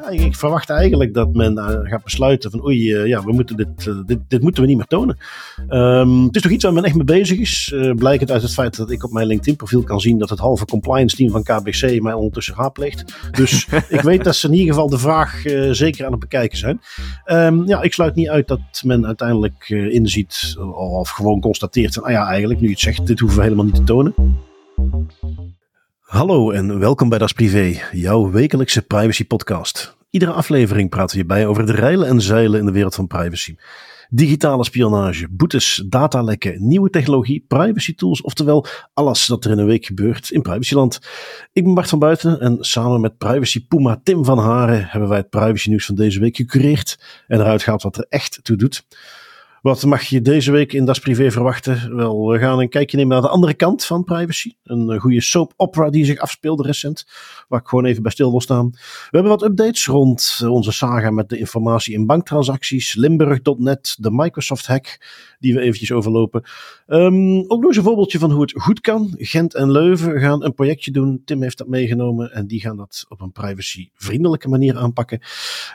Ja, ik verwacht eigenlijk dat men uh, gaat besluiten van oei, uh, ja, we moeten dit, uh, dit, dit moeten we niet meer tonen. Um, het is toch iets waar men echt mee bezig is. blijkt uit het feit dat ik op mijn LinkedIn profiel kan zien dat het halve compliance team van KBC mij ondertussen raadpleegt. Dus ik weet dat ze in ieder geval de vraag zeker aan het bekijken zijn. Um, ja, ik sluit niet uit dat men uiteindelijk inziet of gewoon constateert van ah ja, eigenlijk nu je het zegt, dit hoeven we helemaal niet te tonen. Hallo en welkom bij Das Privé, jouw wekelijkse privacy podcast. Iedere aflevering praten we hierbij over de reilen en zeilen in de wereld van privacy. Digitale spionage, boetes, datalekken, nieuwe technologie, privacy tools, oftewel alles dat er in een week gebeurt in privacyland. Ik ben Bart van Buiten en samen met privacy Puma Tim van Haren hebben wij het privacy nieuws van deze week gecureerd en eruit gehaald wat er echt toe doet. Wat mag je deze week in Das Privé verwachten? Wel, we gaan een kijkje nemen naar de andere kant van privacy. Een eh, goede soap opera die zich afspeelde recent, waar ik gewoon even bij stil wil staan. We hebben wat updates rond eh, onze saga met de informatie in banktransacties, Limburg.net, de Microsoft hack, die we eventjes overlopen. Um, ook nog eens een voorbeeldje van hoe het goed kan. Gent en Leuven gaan een projectje doen. Tim heeft dat meegenomen en die gaan dat op een privacy-vriendelijke manier aanpakken.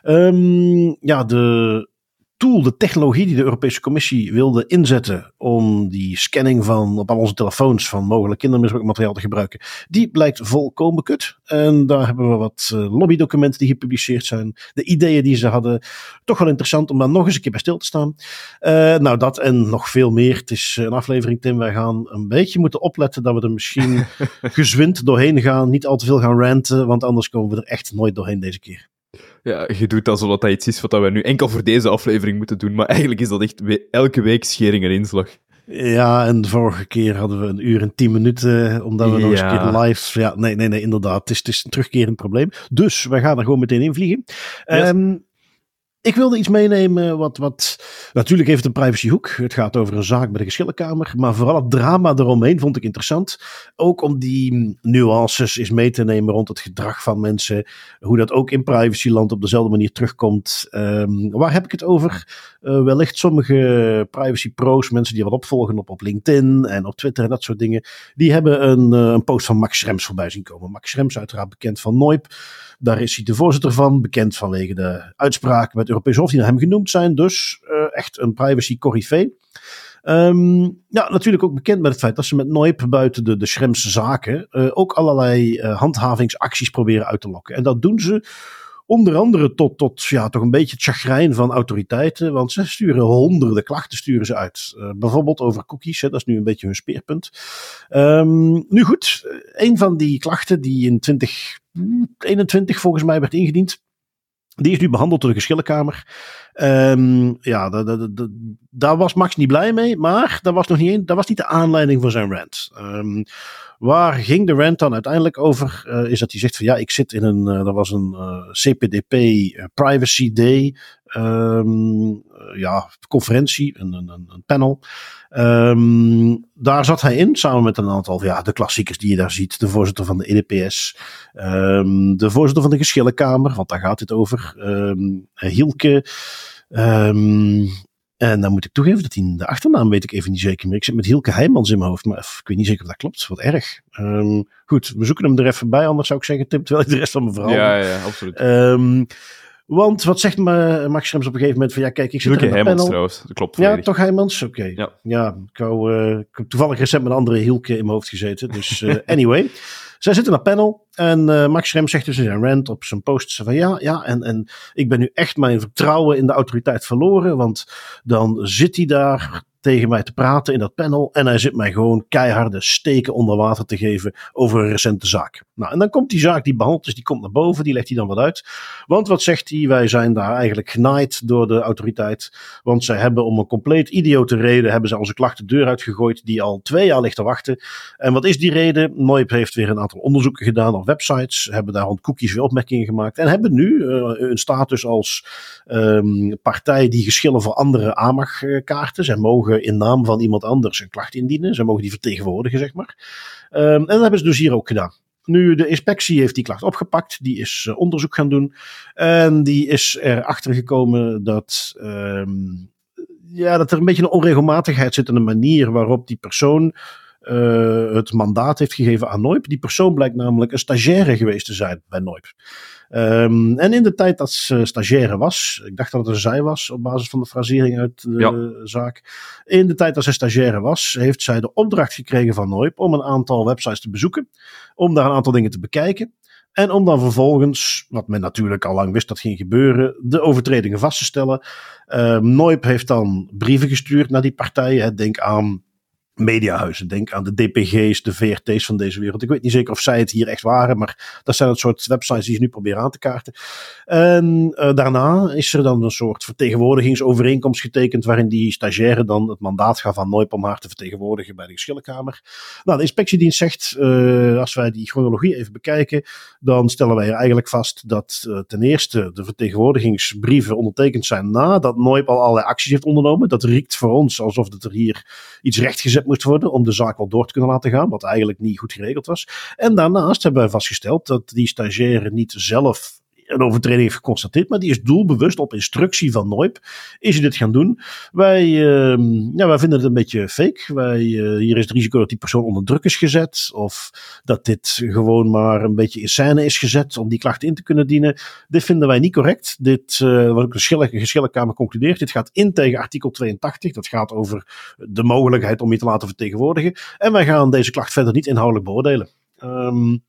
Um, ja, de tool, de technologie die de Europese Commissie wilde inzetten om die scanning van op al onze telefoons van mogelijk kindermisbruikmateriaal te gebruiken, die blijkt volkomen kut. En daar hebben we wat uh, lobbydocumenten die gepubliceerd zijn, de ideeën die ze hadden. Toch wel interessant om daar nog eens een keer bij stil te staan. Uh, nou, dat en nog veel meer. Het is een aflevering, Tim. Wij gaan een beetje moeten opletten dat we er misschien gezwind doorheen gaan. Niet al te veel gaan ranten, want anders komen we er echt nooit doorheen deze keer. Ja, je doet alsof dat iets is wat we nu enkel voor deze aflevering moeten doen. Maar eigenlijk is dat echt elke week schering en inslag. Ja, en de vorige keer hadden we een uur en tien minuten, omdat we nog eens een keer live... Ja, nee, nee, nee, inderdaad. Het is, het is een terugkerend probleem. Dus we gaan er gewoon meteen in vliegen. Yes. Um, ik wilde iets meenemen wat, wat natuurlijk heeft een privacyhoek. Het gaat over een zaak bij de geschillenkamer. Maar vooral het drama eromheen vond ik interessant. Ook om die nuances eens mee te nemen rond het gedrag van mensen. Hoe dat ook in privacyland op dezelfde manier terugkomt. Um, waar heb ik het over? Uh, wellicht sommige privacy pro's, mensen die wat opvolgen op, op LinkedIn en op Twitter en dat soort dingen. Die hebben een, uh, een post van Max Schrems voorbij zien komen. Max Schrems uiteraard bekend van Noip. Daar is hij de voorzitter van, bekend vanwege de uitspraken met Europees Hof die naar hem genoemd zijn. Dus uh, echt een privacy corrivee. Um, ja, natuurlijk ook bekend met het feit dat ze met Noip buiten de, de Schremse zaken uh, ook allerlei uh, handhavingsacties proberen uit te lokken. En dat doen ze onder andere tot, tot ja, toch een beetje het chagrijn van autoriteiten. Want ze sturen honderden klachten sturen ze uit. Bijvoorbeeld over cookies, hè, dat is nu een beetje hun speerpunt. Um, nu goed, een van die klachten die in 2021 volgens mij werd ingediend. Die is nu behandeld door de geschillenkamer. Um, ja, daar was Max niet blij mee, maar dat was nog niet, een, dat was niet de aanleiding voor zijn rant. Um, waar ging de rant dan uiteindelijk over? Uh, is dat hij zegt van ja, ik zit in een, uh, dat was een eh, CPDP Privacy Day um, ja, conferentie, een, een, een panel. Um, daar zat hij in, samen met een aantal, ja, de klassiekers die je daar ziet. De voorzitter van de EDPS, um, de voorzitter van de Geschillenkamer, want daar gaat het over. Um, Hielke. en dan moet ik toegeven dat hij de achternaam weet ik even niet zeker meer. Ik zit met Hielke Heijmans in mijn hoofd, maar ik weet niet zeker of dat klopt. Wat erg. goed, we zoeken hem er even bij, anders zou ik zeggen Tim, terwijl ik de rest van mijn verhaal Ja, ja, absoluut. Want wat zegt Max Schrems op een gegeven moment van ja, kijk, ik zit Luke in een panel. trouwens, dat klopt. Ja, toch Heijmans? Oké. Okay. Ja. ja, ik, wou, uh, ik heb toevallig recent met een andere Hielke in mijn hoofd gezeten. Dus uh, anyway. Zij zitten in een panel en uh, Max Schrems zegt dus in zijn rant op zijn post van ja, ja, en, en ik ben nu echt mijn vertrouwen in de autoriteit verloren, want dan zit hij daar tegen mij te praten in dat panel. En hij zit mij gewoon keiharde steken onder water te geven over een recente zaak. Nou, en dan komt die zaak die behandeld is, die komt naar boven, die legt hij dan wat uit. Want wat zegt hij? Wij zijn daar eigenlijk genaaid door de autoriteit. Want zij hebben om een compleet idiote reden, hebben ze onze klachten deur uitgegooid, die al twee jaar ligt te wachten. En wat is die reden? Noip heeft weer een aantal onderzoeken gedaan op websites, hebben daar rond cookies weer opmerkingen gemaakt. En hebben nu een status als um, partij die geschillen voor andere aanmachtkaarten. Zij mogen in naam van iemand anders een klacht indienen. Ze mogen die vertegenwoordigen, zeg maar. Um, en dat hebben ze dus hier ook gedaan. Nu, de inspectie heeft die klacht opgepakt. Die is uh, onderzoek gaan doen. En die is erachter gekomen dat, um, ja, dat er een beetje een onregelmatigheid zit in de manier waarop die persoon het mandaat heeft gegeven aan Noip. Die persoon blijkt namelijk een stagiaire geweest te zijn bij Noip. Um, en in de tijd dat ze stagiaire was, ik dacht dat het een zij was op basis van de frasering uit de zaak. In de tijd dat ze stagiaire was, heeft zij de opdracht gekregen van Noip om een aantal websites te bezoeken. Om daar een aantal dingen te bekijken. En om dan vervolgens, wat men natuurlijk al lang wist dat ging gebeuren, de overtredingen vast te stellen. Uh, Noip heeft dan brieven gestuurd naar die partijen. Denk aan mediahuizen. Denk aan de DPG's, de VRT's van deze wereld. Ik weet niet zeker of zij het hier echt waren, maar dat zijn het soort websites die ze nu proberen aan te kaarten. En uh, daarna is er dan een soort vertegenwoordigingsovereenkomst getekend, waarin die stagiaire dan het mandaat gaf aan Noip om haar te vertegenwoordigen bij de geschillenkamer. Nou, de inspectiedienst zegt, uh, als wij die chronologie even bekijken, dan stellen wij eigenlijk vast dat uh, ten eerste de vertegenwoordigingsbrieven ondertekend zijn nadat Noip al allerlei acties heeft ondernomen. Dat riekt voor ons alsof er hier iets rechtgezet moest worden om de zaak wel door te kunnen laten gaan, wat eigenlijk niet goed geregeld was. En daarnaast hebben wij vastgesteld dat die stagiaire niet zelf een overtreding heeft geconstateerd, maar die is doelbewust op instructie van Noip is hij dit gaan doen. Wij, uh, ja, wij vinden het een beetje fake. Wij, uh, hier is het risico dat die persoon onder druk is gezet of dat dit gewoon maar een beetje in scène is gezet om die klacht in te kunnen dienen. Dit vinden wij niet correct. Dit, uh, wat ook de geschillenkamer concludeert, dit gaat in tegen artikel 82. Dat gaat over de mogelijkheid om je te laten vertegenwoordigen. En wij gaan deze klacht verder niet inhoudelijk beoordelen. Um,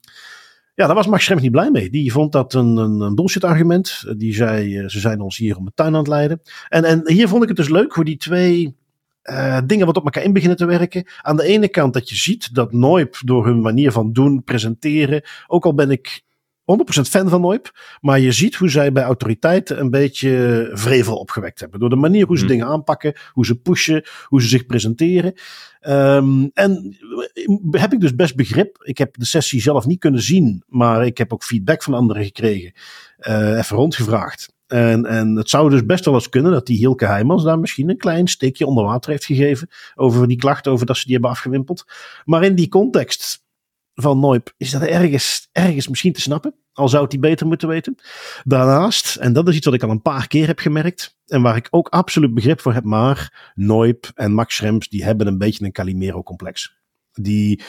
ja, daar was Max Schrems niet blij mee. Die vond dat een, een, een bullshit argument. Die zei, uh, ze zijn ons hier om de tuin aan het leiden. En, en hier vond ik het dus leuk hoe die twee uh, dingen wat op elkaar in beginnen te werken. Aan de ene kant dat je ziet dat Noip door hun manier van doen, presenteren, ook al ben ik 100% fan van Noip. Maar je ziet hoe zij bij autoriteiten een beetje vrevel opgewekt hebben. Door de manier hoe ze hmm. dingen aanpakken, hoe ze pushen, hoe ze zich presenteren. Um, en heb ik dus best begrip. Ik heb de sessie zelf niet kunnen zien, maar ik heb ook feedback van anderen gekregen. Uh, even rondgevraagd. En, en het zou dus best wel eens kunnen dat die Hilke Heijmans daar misschien een klein steekje onder water heeft gegeven. Over die klachten, over dat ze die hebben afgewimpeld. Maar in die context van Noip is dat ergens, ergens misschien te snappen. Al zou het die beter moeten weten. Daarnaast, en dat is iets wat ik al een paar keer heb gemerkt. En waar ik ook absoluut begrip voor heb. Maar Noip en Max Schrems, die hebben een beetje een Calimero-complex. Die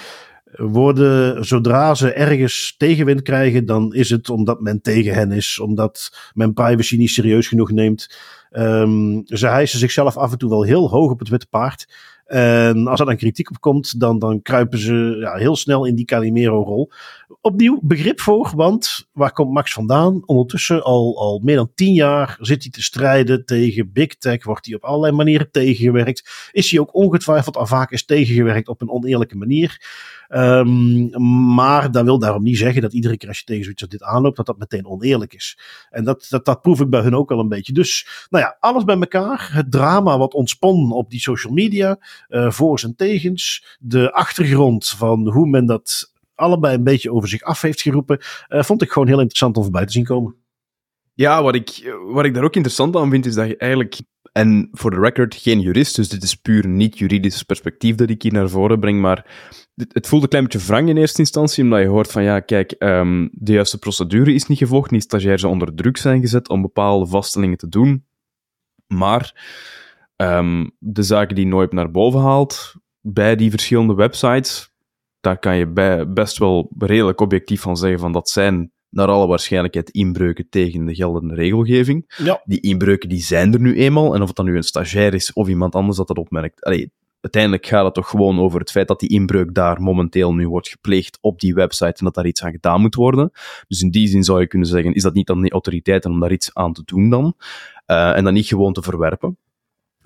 worden, zodra ze ergens tegenwind krijgen, dan is het omdat men tegen hen is. Omdat men privacy niet serieus genoeg neemt. Um, ze hijsen zichzelf af en toe wel heel hoog op het witte paard. En als er dan kritiek op komt, dan, dan kruipen ze ja, heel snel in die Calimero-rol. Opnieuw begrip voor, want waar komt Max vandaan? Ondertussen al, al meer dan tien jaar zit hij te strijden tegen Big Tech. Wordt hij op allerlei manieren tegengewerkt. Is hij ook ongetwijfeld al vaak is tegengewerkt op een oneerlijke manier. Um, maar dat wil daarom niet zeggen dat iedere keer als je tegen zoiets als dit aanloopt, dat dat meteen oneerlijk is. En dat, dat, dat proef ik bij hun ook wel een beetje. Dus, nou ja, alles bij elkaar. Het drama wat ontspon op die social media, uh, voor's en tegens. De achtergrond van hoe men dat allebei een beetje over zich af heeft geroepen, uh, vond ik gewoon heel interessant om voorbij te zien komen. Ja, wat ik, wat ik daar ook interessant aan vind, is dat je eigenlijk en voor de record, geen jurist, dus dit is puur niet-juridisch perspectief dat ik hier naar voren breng, maar het voelt een klein beetje wrang in eerste instantie, omdat je hoort van, ja, kijk, um, de juiste procedure is niet gevolgd, die stagiairs onder druk zijn gezet om bepaalde vaststellingen te doen, maar um, de zaken die nooit naar boven haalt bij die verschillende websites, daar kan je best wel redelijk objectief van zeggen van dat zijn naar alle waarschijnlijkheid inbreuken tegen de geldende regelgeving. Ja. Die inbreuken die zijn er nu eenmaal. En of het dan nu een stagiair is of iemand anders dat dat opmerkt. Allee, uiteindelijk gaat het toch gewoon over het feit dat die inbreuk daar momenteel nu wordt gepleegd op die website en dat daar iets aan gedaan moet worden. Dus in die zin zou je kunnen zeggen, is dat niet aan die autoriteiten om daar iets aan te doen dan? Uh, en dan niet gewoon te verwerpen.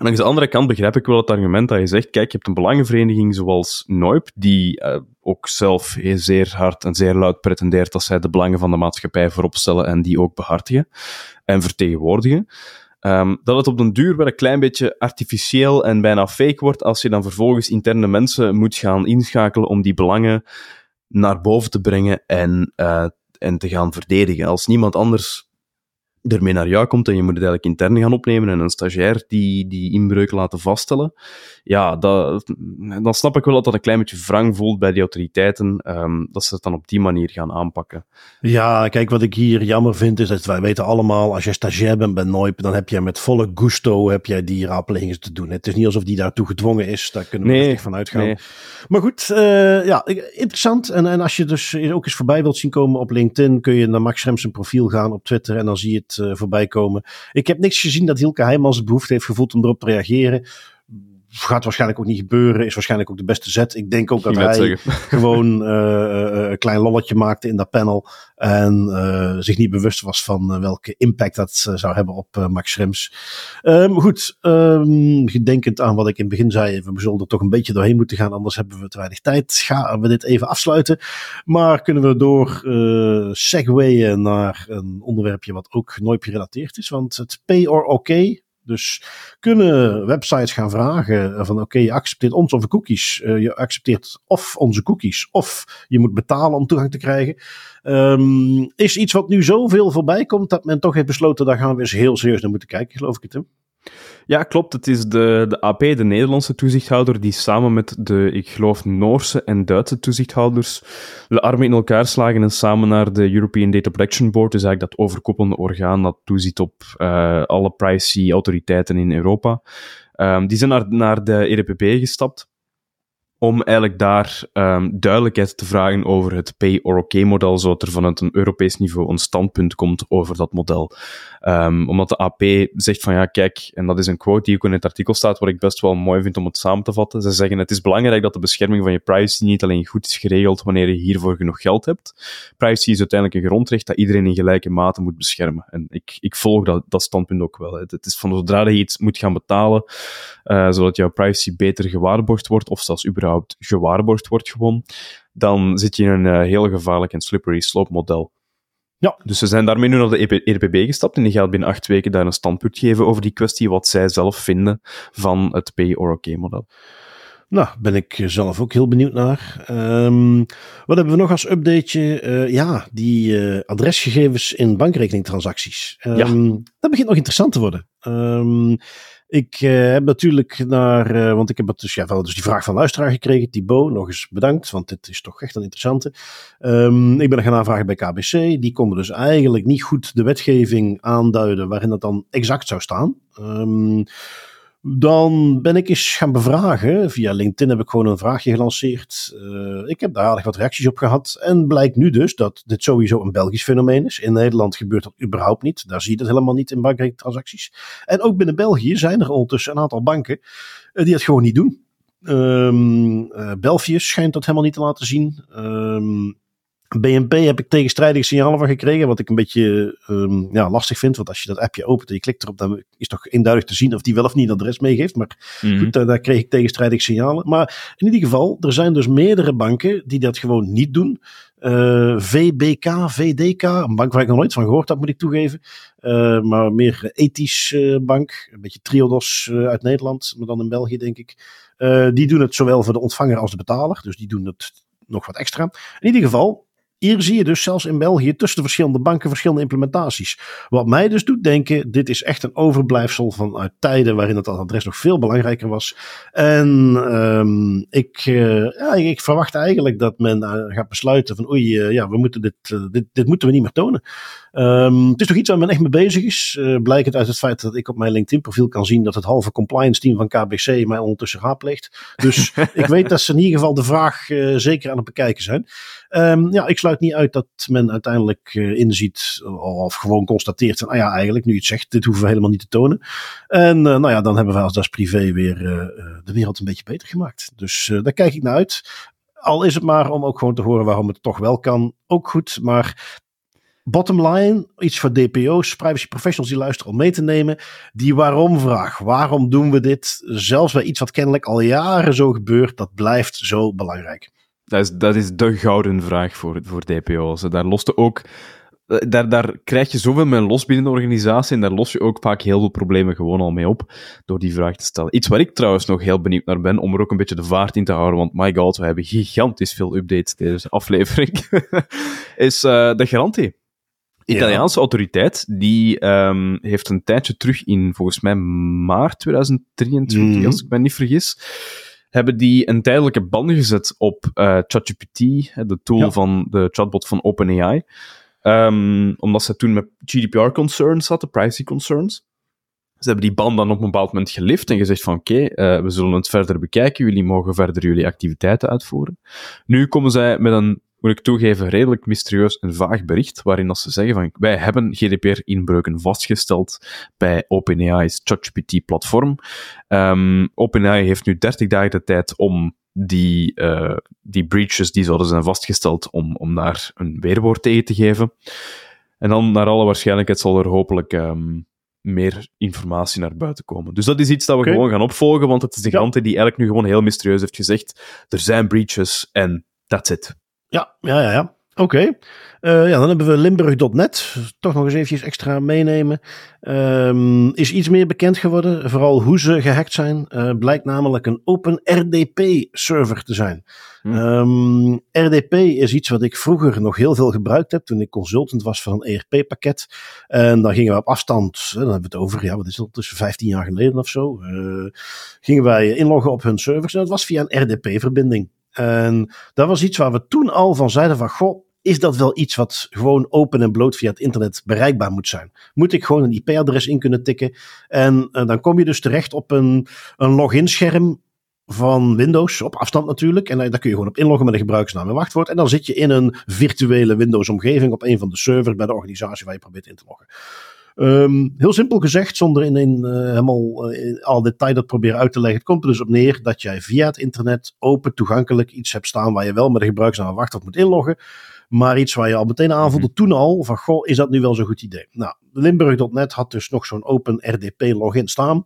En aan de andere kant begrijp ik wel het argument dat je zegt, kijk, je hebt een belangenvereniging zoals Noip, die uh, ook zelf zeer hard en zeer luid pretendeert dat zij de belangen van de maatschappij voorop stellen en die ook behartigen en vertegenwoordigen. Um, dat het op den duur wel een klein beetje artificieel en bijna fake wordt als je dan vervolgens interne mensen moet gaan inschakelen om die belangen naar boven te brengen en, uh, en te gaan verdedigen. Als niemand anders ermee naar jou komt en je moet het eigenlijk intern gaan opnemen en een stagiair die die inbreuk laten vaststellen, ja, dat, dan snap ik wel dat dat een klein beetje wrang voelt bij die autoriteiten, um, dat ze het dan op die manier gaan aanpakken. Ja, kijk, wat ik hier jammer vind is dat wij weten allemaal, als je stagiair bent bij Noip, dan heb je met volle gusto heb jij die raadplegingen te doen. Het is niet alsof die daartoe gedwongen is, daar kunnen we nee, echt van uitgaan. Nee. Maar goed, uh, ja, interessant. En, en als je dus ook eens voorbij wilt zien komen op LinkedIn, kun je naar Max Schrems profiel gaan op Twitter en dan zie je het uh, voorbij komen. Ik heb niks gezien dat Hielke Heijmans behoefte heeft gevoeld om erop te reageren gaat waarschijnlijk ook niet gebeuren. Is waarschijnlijk ook de beste zet. Ik denk ook dat hij gewoon uh, een klein lolletje maakte in dat panel. En uh, zich niet bewust was van welke impact dat zou hebben op Max Schrems. Um, goed, um, gedenkend aan wat ik in het begin zei. We zullen er toch een beetje doorheen moeten gaan. Anders hebben we te weinig tijd. Gaan we dit even afsluiten. Maar kunnen we door segwayen naar een onderwerpje wat ook nooit gerelateerd is. Want het pay or OK dus kunnen websites gaan vragen van oké, je accepteert ons of cookies. Uh, je accepteert of onze cookies of je moet betalen om toegang te krijgen. Um, is iets wat nu zoveel voorbij komt dat men toch heeft besloten, daar gaan we eens heel serieus naar moeten kijken, geloof ik het. Hè? Ja, klopt. Het is de, de AP, de Nederlandse toezichthouder, die samen met de, ik geloof, Noorse en Duitse toezichthouders de armen in elkaar slagen en samen naar de European Data Protection Board, dus eigenlijk dat overkoepelende orgaan dat toeziet op uh, alle privacy-autoriteiten in Europa. Um, die zijn naar, naar de EDPB gestapt om eigenlijk daar um, duidelijkheid te vragen over het pay-or-okay-model, zodat er vanuit een Europees niveau een standpunt komt over dat model. Um, omdat de AP zegt van ja, kijk, en dat is een quote die ook in het artikel staat, wat ik best wel mooi vind om het samen te vatten. Ze zeggen het is belangrijk dat de bescherming van je privacy niet alleen goed is geregeld wanneer je hiervoor genoeg geld hebt. Privacy is uiteindelijk een grondrecht dat iedereen in gelijke mate moet beschermen. En ik, ik volg dat, dat standpunt ook wel. Het is van zodra je iets moet gaan betalen, uh, zodat jouw privacy beter gewaarborgd wordt, of zelfs überhaupt gewaarborgd wordt gewoon, dan zit je in een uh, heel gevaarlijk en slippery slope model. Ja. Dus ze zijn daarmee nu naar de ERPB gestapt en die gaat binnen acht weken daar een standpunt geven over die kwestie, wat zij zelf vinden van het pay or okay model. Nou, ben ik zelf ook heel benieuwd naar. Um, wat hebben we nog als updateje? Uh, ja, die uh, adresgegevens in bankrekeningtransacties. Um, ja. Ehm, dat begint nog interessant te worden. Um, ik uh, heb natuurlijk naar, uh, want ik heb dus, ja, wel dus die vraag van luisteraar gekregen, Thibaut, nog eens bedankt, want dit is toch echt een interessante. Um, ik ben er gaan aanvragen bij KBC, die konden dus eigenlijk niet goed de wetgeving aanduiden waarin dat dan exact zou staan. Um, dan ben ik eens gaan bevragen. Via LinkedIn heb ik gewoon een vraagje gelanceerd. Uh, ik heb daar aardig wat reacties op gehad. En blijkt nu dus dat dit sowieso een Belgisch fenomeen is. In Nederland gebeurt dat überhaupt niet. Daar zie je het helemaal niet in bankrekentransacties. En ook binnen België zijn er ondertussen een aantal banken uh, die het gewoon niet doen. Um, België schijnt dat helemaal niet te laten zien. Um, BNP heb ik tegenstrijdige signalen van gekregen, wat ik een beetje um, ja, lastig vind. Want als je dat appje opent en je klikt erop, dan is toch eenduidig te zien of die wel of niet een adres meegeeft. Maar mm. goed, daar, daar, kreeg ik tegenstrijdige signalen. Maar in ieder geval, er zijn dus meerdere banken die dat gewoon niet doen. Uh, VBK, VDK, een bank waar ik nog nooit van gehoord had, moet ik toegeven. Uh, maar meer ethisch uh, bank, een beetje Triodos uit Nederland, maar dan in België denk ik. die doen het zowel voor de ontvanger als de betaler, dus die doen het nog wat extra. In ieder geval, hier zie je dus zelfs in België tussen de verschillende banken verschillende implementaties. Wat mij dus doet denken, dit is echt een overblijfsel vanuit tijden waarin het adres nog veel belangrijker was. En um, ik, uh, ja, ik verwacht eigenlijk dat men gaat besluiten van oei, uh, ja, we moeten dit, dit, dit moeten we niet meer tonen. Um, het is toch iets waar men echt mee bezig is. Uh, blijkt uit het feit dat ik op mijn LinkedIn profiel kan zien dat het halve compliance team van KBC mij ondertussen raadpleegt. Dus ik weet dat ze in ieder geval de vraag uh, zeker aan het bekijken zijn. Um, ja, ik sluit niet uit dat men uiteindelijk uh, inziet of gewoon constateert van, ah ja, eigenlijk nu je het zegt, dit hoeven we helemaal niet te tonen. En nou ja, dan hebben we als Das Privé weer de wereld een beetje beter gemaakt. Dus daar kijk ik naar uit. Al is het maar om ook gewoon te horen waarom het toch wel kan. Ook goed, maar bottom line, iets voor DPO's, privacy professionals die luisteren om mee te nemen. Die waarom-vraag. Waarom doen we dit? Zelfs bij iets wat kennelijk al jaren zo gebeurt, dat blijft zo belangrijk. Dat is, dat is de gouden vraag voor, voor DPO's. Daar lost ook. Eh, daar, daar krijg je zoveel mee los binnen de organisatie en daar los je ook vaak heel veel problemen gewoon al mee op door die vraag te stellen. Iets waar ik trouwens nog heel benieuwd naar ben, om er ook een beetje de vaart in te houden, want my god, we hebben gigantisch veel updates deze aflevering, is uh, de garantie. Italiaanse autoriteit, die ehm, heeft een tijdje terug in, volgens mij, maart 2023, mhm. als ik me niet vergis, hebben die een tijdelijke ban gezet op uh, ChatGPT, de tool van de chatbot van OpenAI. Um, omdat ze toen met GDPR-concerns hadden, privacy-concerns. Ze hebben die ban dan op een bepaald moment gelift en gezegd van oké, okay, uh, we zullen het verder bekijken, jullie mogen verder jullie activiteiten uitvoeren. Nu komen zij met een moet ik toegeven, redelijk mysterieus en vaag bericht, waarin dat ze zeggen van, wij hebben GDPR-inbreuken vastgesteld bij OpenAI's ChatGPT-platform. Um, OpenAI heeft nu 30 dagen de tijd om die, uh, die breaches die zouden zijn vastgesteld, om, om daar een weerwoord tegen te geven. En dan, naar alle waarschijnlijkheid, zal er hopelijk um, meer informatie naar buiten komen. Dus dat is iets dat we gewoon gaan opvolgen, want het is de ja. die eigenlijk nu gewoon heel mysterieus heeft gezegd, er zijn breaches en that's it. Ja, ja, ja. ja. Oké. Eh, ja, dan hebben we Limburg.net. Toch nog eens eventjes extra meenemen. Um, is iets meer bekend geworden. Vooral hoe ze gehackt zijn. Uh, blijkt namelijk een Open RDP-server te zijn. Hm. Um, ehm, RDP is iets wat ik vroeger nog heel veel gebruikt heb. Toen ik consultant was van een ERP-pakket. En dan gingen we op afstand. Dan hebben we het over, ja, wat is dat? Tussen 15 jaar geleden of zo. Uh, gingen wij inloggen op hun servers. En dat was via een RDP-verbinding. En dat was iets waar we toen al van zeiden van, goh, is dat wel iets wat gewoon open en bloot via het internet bereikbaar moet zijn? Moet ik gewoon een IP-adres in kunnen tikken? En, en, dan kom je dus terecht op een, een login-scherm van Windows, op afstand natuurlijk. En daar kun je gewoon op inloggen met een gebruikersnaam en wachtwoord. En dan zit je in een virtuele Windows-omgeving op een van de servers bij de organisatie waar je probeert in te loggen. Um, heel simpel gezegd, zonder in, in uh, helemaal in al detail dat proberen uit te leggen. Het komt er dus op neer dat jij via het internet open toegankelijk iets hebt staan waar je wel met een gebruikersnaam wachtwoord moet inloggen. Maar iets waar je al meteen aanvoelde mm toen al van goh, is dat nu wel zo'n goed idee? Nou, Limburg.net had dus nog zo'n open RDP login staan.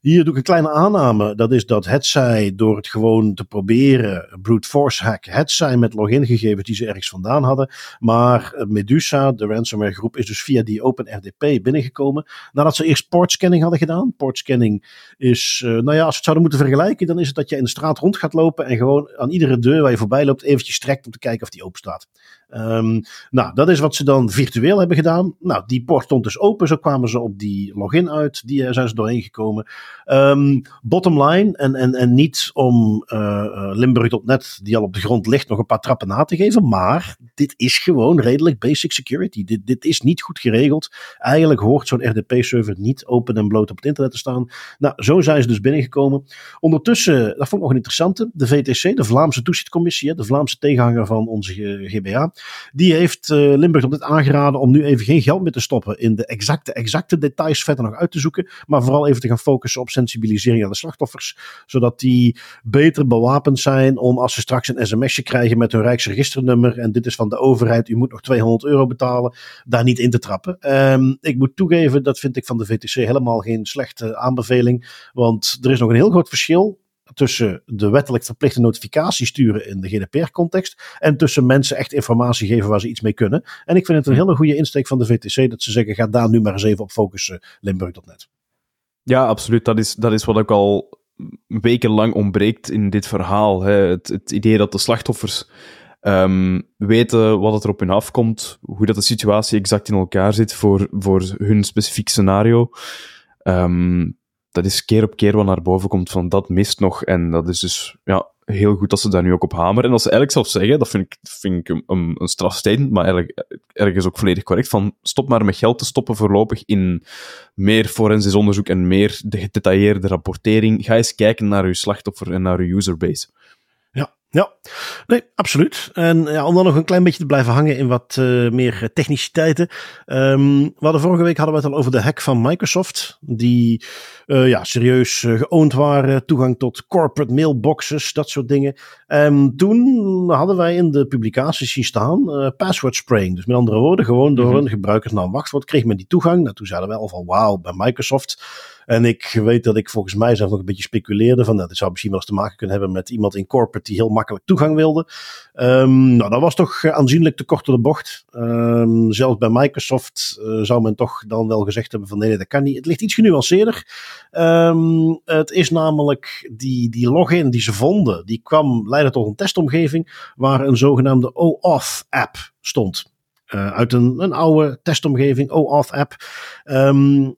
Hier doe ik een kleine aanname. Dat is dat het zij door het gewoon te proberen, brute force hack, het zij met logingegevens die ze ergens vandaan hadden. Maar Medusa, de ransomware groep, is dus via die OpenRDP binnengekomen. Nadat ze eerst portscanning hadden gedaan. Portscanning is, uh, nou ja, als we het zouden moeten vergelijken, dan is het dat je in de straat rond gaat lopen en gewoon aan iedere deur waar je voorbij loopt eventjes trekt om te kijken of die open staat. Um, nou, dat is wat ze dan virtueel hebben gedaan. Nou, die port stond dus open. Zo kwamen ze op die login uit. Die uh, zijn ze doorheen gekomen. Um, bottom line, en, en, en niet om uh, Limburg.net, die al op de grond ligt, nog een paar trappen na te geven. Maar dit is gewoon redelijk basic security. Dit, dit is niet goed geregeld. Eigenlijk hoort zo'n RDP-server niet open en bloot op het internet te staan. Nou, zo zijn ze dus binnengekomen. Ondertussen, dat vond ik nog een interessante, de VTC, de Vlaamse Toezichtcommissie, de Vlaamse tegenhanger van onze GBA. Die heeft uh, Limburg op dit aangeraden om nu even geen geld meer te stoppen in de exacte, exacte details verder nog uit te zoeken. Maar vooral even te gaan focussen op sensibilisering aan de slachtoffers. Zodat die beter bewapend zijn om als ze straks een sms'je krijgen met hun Rijksregisternummer. En dit is van de overheid, u moet nog 200 euro betalen. Daar niet in te trappen. Um, ik moet toegeven, dat vind ik van de VTC helemaal geen slechte aanbeveling. Want er is nog een heel groot verschil tussen de wettelijk verplichte notificatie sturen in de GDPR-context en tussen mensen echt informatie geven waar ze iets mee kunnen. En ik vind het een hele goede insteek van de VTC dat ze zeggen: ga daar nu maar eens even op focussen, Limburg.net. Ja, absoluut. Dat is, dat is wat ook al wekenlang ontbreekt in dit verhaal. Hè. Het, het idee dat de slachtoffers um, weten wat er op hun afkomt, hoe dat de situatie exact in elkaar zit voor, voor hun specifiek scenario. Um, dat is keer op keer wat naar boven komt van dat mist nog. En dat is dus ja, heel goed dat ze daar nu ook op hameren. En als ze eigenlijk zelf zeggen, dat vind ik, vind ik een, een, een maar eigenlijk ergens ook volledig correct, van stop maar met geld te stoppen voorlopig in meer forensisch onderzoek en meer de gedetailleerde rapportering. Ga eens kijken naar uw slachtoffer en naar uw userbase. Ja, nee, absoluut. En ja, om dan nog een klein beetje te blijven hangen in wat uh, meer techniciteiten. Um, we hadden vorige week hadden we het al over de hack van Microsoft. Die uh, ja, serieus uh, geowned waren. Toegang tot corporate mailboxes, dat soort dingen. Um, toen hadden wij in de publicaties zien staan password spraying. Dus met andere woorden, gewoon door mm -hmm. een gebruikersnaam wachtwoord kreeg men die toegang. Nou, toen zeiden wij al van wauw, bij Microsoft en ik weet dat ik volgens mij zelf nog een beetje speculeerde van, nou, dit zou misschien wel eens te maken kunnen hebben met iemand in corporate die heel makkelijk toegang wilde. Um, nou, dat was toch aanzienlijk te kort door de bocht. Um, zelfs bij Microsoft uh, zou men toch dan wel gezegd hebben van nee, nee, dat kan niet. Het ligt iets genuanceerder. Um, het is namelijk die, die login die ze vonden, die kwam leiden tot een testomgeving waar een zogenaamde OAuth app stond. uit een, een oude testomgeving, OAuth-app. Um,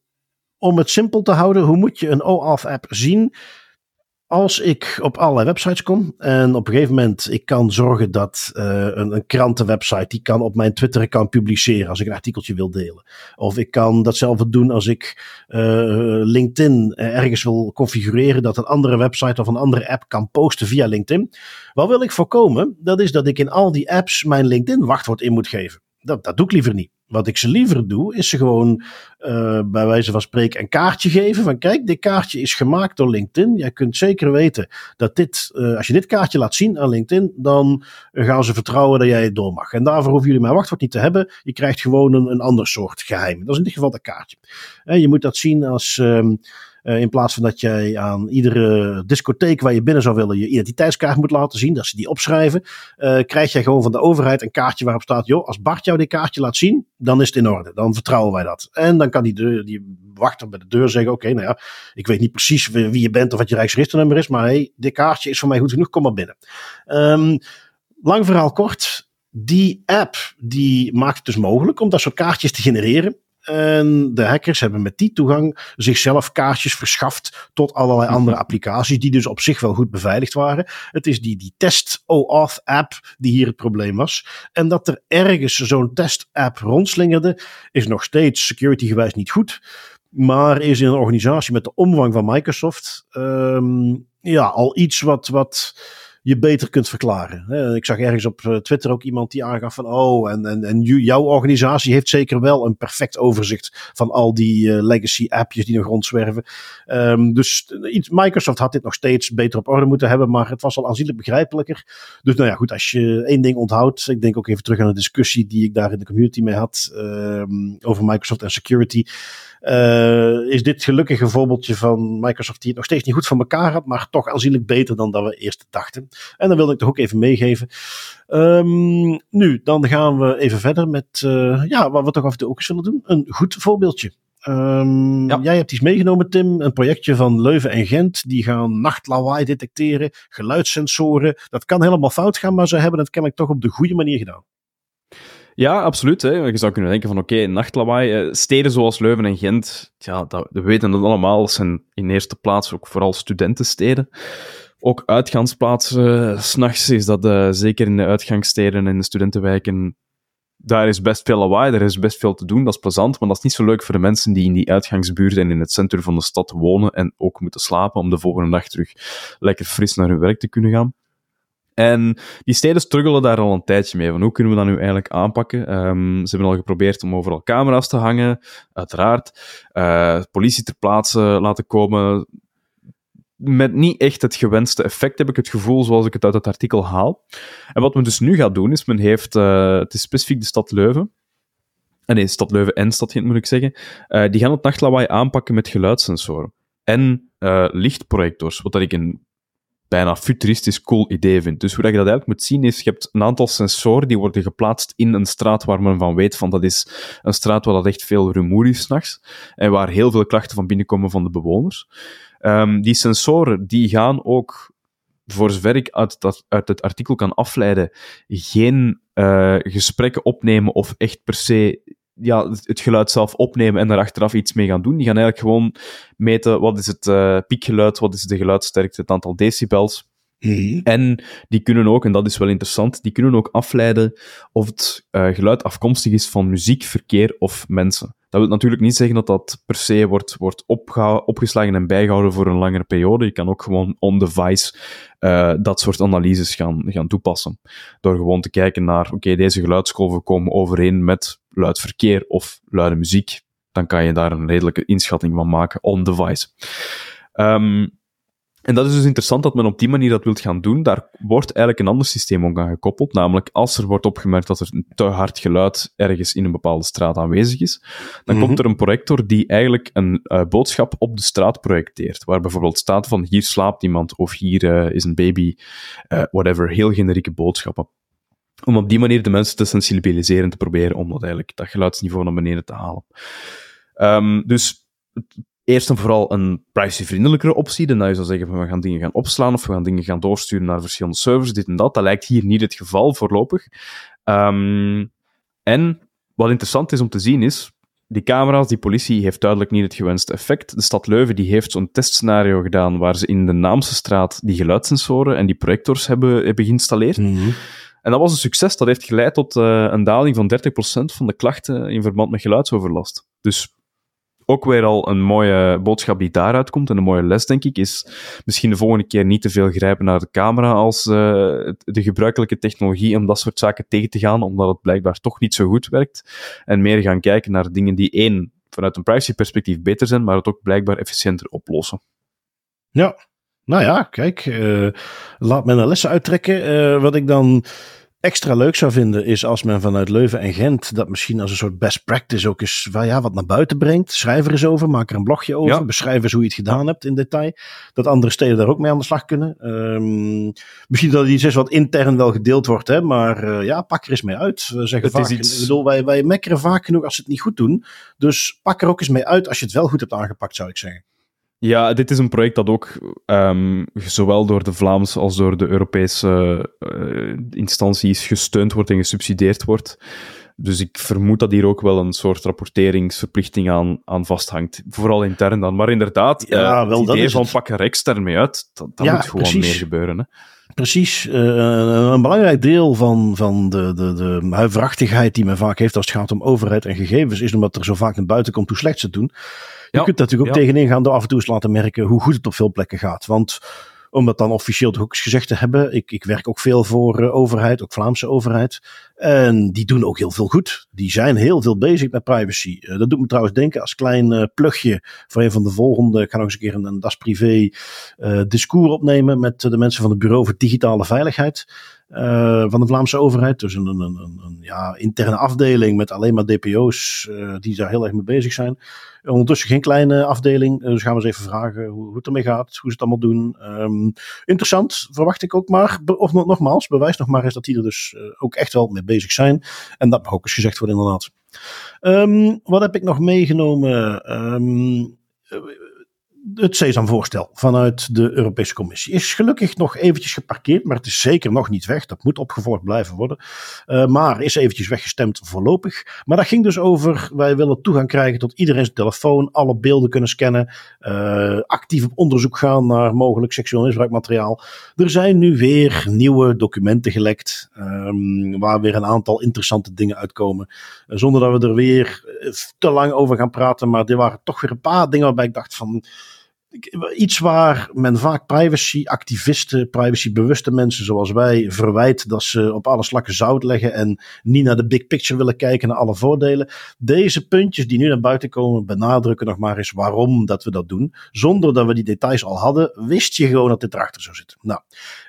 om het simpel te houden, hoe moet je een OAuth-app zien? Als ik op allerlei websites kom en op een gegeven moment ik kan zorgen dat uh, een, een krantenwebsite die kan op mijn Twitter-account publiceren als ik een artikeltje wil delen. Of ik kan datzelfde doen als ik uh, LinkedIn ergens wil configureren dat een andere website of een andere app kan posten via LinkedIn. Wat wil ik voorkomen? Dat is dat ik in al die apps mijn LinkedIn-wachtwoord in moet geven. Dat, dat doe ik liever niet. Wat ik ze liever doe, is ze gewoon uh, bij wijze van spreken een kaartje geven. Van kijk, dit kaartje is gemaakt door LinkedIn. Jij kunt zeker weten dat dit, uh, als je dit kaartje laat zien aan LinkedIn, dan gaan ze vertrouwen dat jij het door mag. En daarvoor hoeven jullie mijn wachtwoord niet te hebben. Je krijgt gewoon een, een ander soort geheim. Dat is in dit geval dat kaartje. En je moet dat zien als. Uh, in plaats van dat jij aan iedere discotheek waar je binnen zou willen je identiteitskaart moet laten zien, dat ze die opschrijven, uh, krijg jij gewoon van de overheid een kaartje waarop staat: joh, als Bart jou dit kaartje laat zien, dan is het in orde. Dan vertrouwen wij dat. En dan kan die, deur, die wachter bij de deur zeggen: oké, nou ja, ik weet niet precies wie je bent of wat je rijksregisternummer is, maar hey, dit kaartje is voor mij goed genoeg, kom maar binnen. Um, lang verhaal kort. Die app die maakt het dus mogelijk om dat soort kaartjes te genereren. En de hackers hebben met die toegang zichzelf kaartjes verschaft tot allerlei mhm. andere applicaties, die dus op zich wel goed beveiligd waren. Het is die, die test OAuth app die hier het probleem was. En dat er ergens zo'n test app rondslingerde, is nog steeds security gewijs niet goed. Maar is in een organisatie met de omvang van Microsoft um, ja, al iets wat. wat je beter kunt verklaren. Ik zag ergens op eh, Twitter ook iemand die aangaf van oh, en, en, en jouw organisatie heeft zeker wel een perfect overzicht van al die uh, legacy appjes die nog rondzwerven. Um, dus Microsoft had dit nog steeds beter op orde moeten hebben, maar het was al aanzienlijk begrijpelijker. Dus nou ja, goed, als je één ding onthoudt, ik denk ook even terug aan de discussie die ik daar in de community mee had um, over Microsoft en security. Uh, is dit gelukkig een voorbeeldje van Microsoft die het nog steeds niet goed voor elkaar had, maar toch aanzienlijk beter dan dat we eerst dachten. En dan wilde ik toch ook even meegeven. Um, nu, dan gaan we even verder met uh, ja, wat we toch af en toe ook eens willen doen. Een goed voorbeeldje. Um, ja. Jij hebt iets meegenomen, Tim. Een projectje van Leuven en Gent. Die gaan nachtlawaai detecteren, geluidssensoren. Dat kan helemaal fout gaan, maar ze hebben het kennelijk toch op de goede manier gedaan. Ja, absoluut. Hè. Je zou kunnen denken van oké, okay, nachtlawaai. Eh, steden zoals Leuven en Gent, ja, dat, we weten het allemaal, zijn in eerste plaats ook vooral studentensteden. Ook uitgaansplaatsen, s s'nachts is dat uh, zeker in de uitgangssteden en de studentenwijken, daar is best veel lawaai, er is best veel te doen, dat is plezant, maar dat is niet zo leuk voor de mensen die in die uitgangsbuurt en in het centrum van de stad wonen en ook moeten slapen om de volgende dag terug lekker fris naar hun werk te kunnen gaan. En die steden struggelen daar al een tijdje mee. Van hoe kunnen we dat nu eigenlijk aanpakken? Um, ze hebben al geprobeerd om overal camera's te hangen, uiteraard. Uh, politie ter plaatse laten komen. Met niet echt het gewenste effect, heb ik het gevoel, zoals ik het uit het artikel haal. En wat men dus nu gaat doen, is men heeft, uh, het is specifiek de stad Leuven, en nee, stad Leuven en stad Gent moet ik zeggen, die gaan het nachtlawaai aanpakken met geluidssensoren en lichtprojectors, wat dat ik een bijna futuristisch cool idee vind. Dus hoe dat je dat eigenlijk moet zien is, je hebt een aantal sensoren die worden geplaatst in een straat waar men van weet van dat is een straat waar dat echt veel rumoer is s'nachts en waar heel veel klachten van binnenkomen van de bewoners. Um, die sensoren die gaan ook voor zover ik uit, dat, uit het artikel kan afleiden, geen uh, gesprekken opnemen of echt per se ja, het geluid zelf opnemen en daar achteraf iets mee gaan doen. Die gaan eigenlijk gewoon meten wat is het uh, piekgeluid, wat is de geluidsterkte, het aantal decibels. Mhm. En die kunnen ook, en dat is wel interessant, die kunnen ook afleiden of het uh, geluid afkomstig is van muziek, verkeer of mensen. Dat wil natuurlijk niet zeggen dat dat per se wordt, wordt opgeslagen en bijgehouden voor een langere periode. Je kan ook gewoon on-device uh, dat soort analyses gaan, gaan toepassen. Door gewoon te kijken naar, oké, deze geluidsgolven komen overeen met luid verkeer of luide muziek. Dan kan je daar een redelijke inschatting van maken on-device. Um, en dat is dus interessant dat men op die manier dat wilt gaan doen. Daar wordt eigenlijk een ander systeem ook aan gekoppeld. Namelijk, als er wordt opgemerkt dat er een te hard geluid ergens in een bepaalde straat aanwezig is, dan komt mhm. er een projector die eigenlijk een uh, boodschap op de straat projecteert. Waar bijvoorbeeld staat van hier slaapt iemand of hier uh, is een baby, uh, whatever. Heel generieke boodschappen. Om op die manier de mensen te sensibiliseren, te proberen om dat, eigenlijk, dat geluidsniveau naar beneden te halen. Um, dus eerst en vooral een privacyvriendelijkere optie. Dan je zou zeggen van we gaan dingen gaan opslaan of we gaan dingen gaan doorsturen naar verschillende servers, dit en dat. Dat lijkt hier niet het geval voorlopig. Um, En wat interessant is om te zien is, die camera's, die politie, heeft duidelijk niet het gewenste effect. De stad Leuven die heeft zo'n testscenario gedaan waar ze in de Naamse straat die geluidssensoren en die projectors hebben, hebben geïnstalleerd. Mhm. En dat was een succes. Dat heeft geleid tot uh, een daling van 30% van de klachten in verband met geluidsoverlast. Dus ook weer al een mooie boodschap die daaruit komt en een mooie les, denk ik, is misschien de volgende keer niet te veel grijpen naar de camera als uh, de gebruikelijke technologie om dat soort zaken tegen te gaan, omdat het blijkbaar toch niet zo goed werkt. En meer gaan kijken naar dingen die één, vanuit een privacy-perspectief beter zijn, maar het ook blijkbaar efficiënter oplossen. Ja, nou ja, kijk, uh, laat me een lessen uittrekken. Uh, wat ik dan extra leuk zou vinden is als men vanuit Leuven en Gent dat misschien als een soort best practice ook eens ja, wat naar buiten brengt. Schrijf er eens over, maak er een blogje over, ja. beschrijf eens hoe je het gedaan hebt in detail. Dat andere steden daar ook mee aan de slag kunnen. Um, misschien dat het iets is wat intern wel gedeeld wordt, hè, maar uh, ja, pak er eens mee uit. We zeggen Het vaak, is iets- ik bedoel, wij, wij mekkeren vaak genoeg als ze het niet goed doen. Dus pak er ook eens mee uit als je het wel goed hebt aangepakt, zou ik zeggen. Ja, dit is een project dat ook ehm, zowel door de Vlaamse als door de Europese eh, instanties gesteund wordt en gesubsidieerd wordt. Dus ik vermoed dat hier ook wel een soort rapporteringsverplichting aan, aan vasthangt. Vooral intern dan. Maar inderdaad, Ja, eh, wel, het dat idee is van het. pak er extern mee uit, dat, dat Ja, moet gewoon precies. meer gebeuren. Hè. Precies, eh, een belangrijk deel van, van de, de, de huiverachtigheid die men vaak heeft als het gaat om overheid en gegevens, is omdat er zo vaak naar buiten komt hoe slecht ze het doen. Je kunt natuurlijk ook tegenin gaan door af en toe eens laten merken hoe goed het op veel plekken gaat. Want om dat dan officieel toch ook eens gezegd te hebben, ik, ik werk ook veel voor eh, overheid, ook Vlaamse overheid. En die doen ook heel veel goed. Die zijn heel veel bezig met privacy. Eh, dat doet me trouwens denken als klein eh, plugje voor een van de volgende. Ik ga nog eens een keer een, een Das Privé discours opnemen met de mensen van het Bureau voor Digitale Veiligheid. Eh, van de Vlaamse overheid. Dus een, een, een, een ja, interne afdeling met alleen maar DPO's eh, die daar heel erg mee bezig zijn. Ondertussen geen kleine afdeling. eh, Dus gaan we eens even vragen hoe, hoe het ermee gaat, hoe ze het allemaal doen. Ehm, interessant, verwacht ik ook maar. Of nog- nogmaals, bewijs nog maar eens dat die er dus ook echt wel mee bezig zijn. En dat mag ook eens gezegd worden, inderdaad. Ehm, wat heb ik nog meegenomen? Eh, het Sesam-voorstel vanuit de Europese Commissie is gelukkig nog eventjes geparkeerd, maar het is zeker nog niet weg. Dat moet opgevolgd blijven worden. Eh, maar is eventjes weggestemd voorlopig. Maar dat ging dus over, wij willen toegang krijgen tot iedereen zijn telefoon, alle beelden kunnen scannen, eh, actief op onderzoek gaan naar mogelijk seksueel misbruikmateriaal. Er zijn nu weer nieuwe documenten gelekt, ehm, waar weer een aantal interessante dingen uitkomen. Eh, zonder dat we er weer te lang over gaan praten, maar er waren toch weer een paar dingen waarbij ik dacht van... Iets waar men vaak privacy-activisten, privacy-bewuste mensen zoals wij verwijt dat ze op alle slakken zout leggen en niet naar de big picture willen kijken, naar alle voordelen. Deze puntjes die nu naar buiten komen, benadrukken nog maar eens waarom dat we dat doen. Zonder dat we die details al hadden, wist je gewoon dat dit erachter zou zitten. Nou,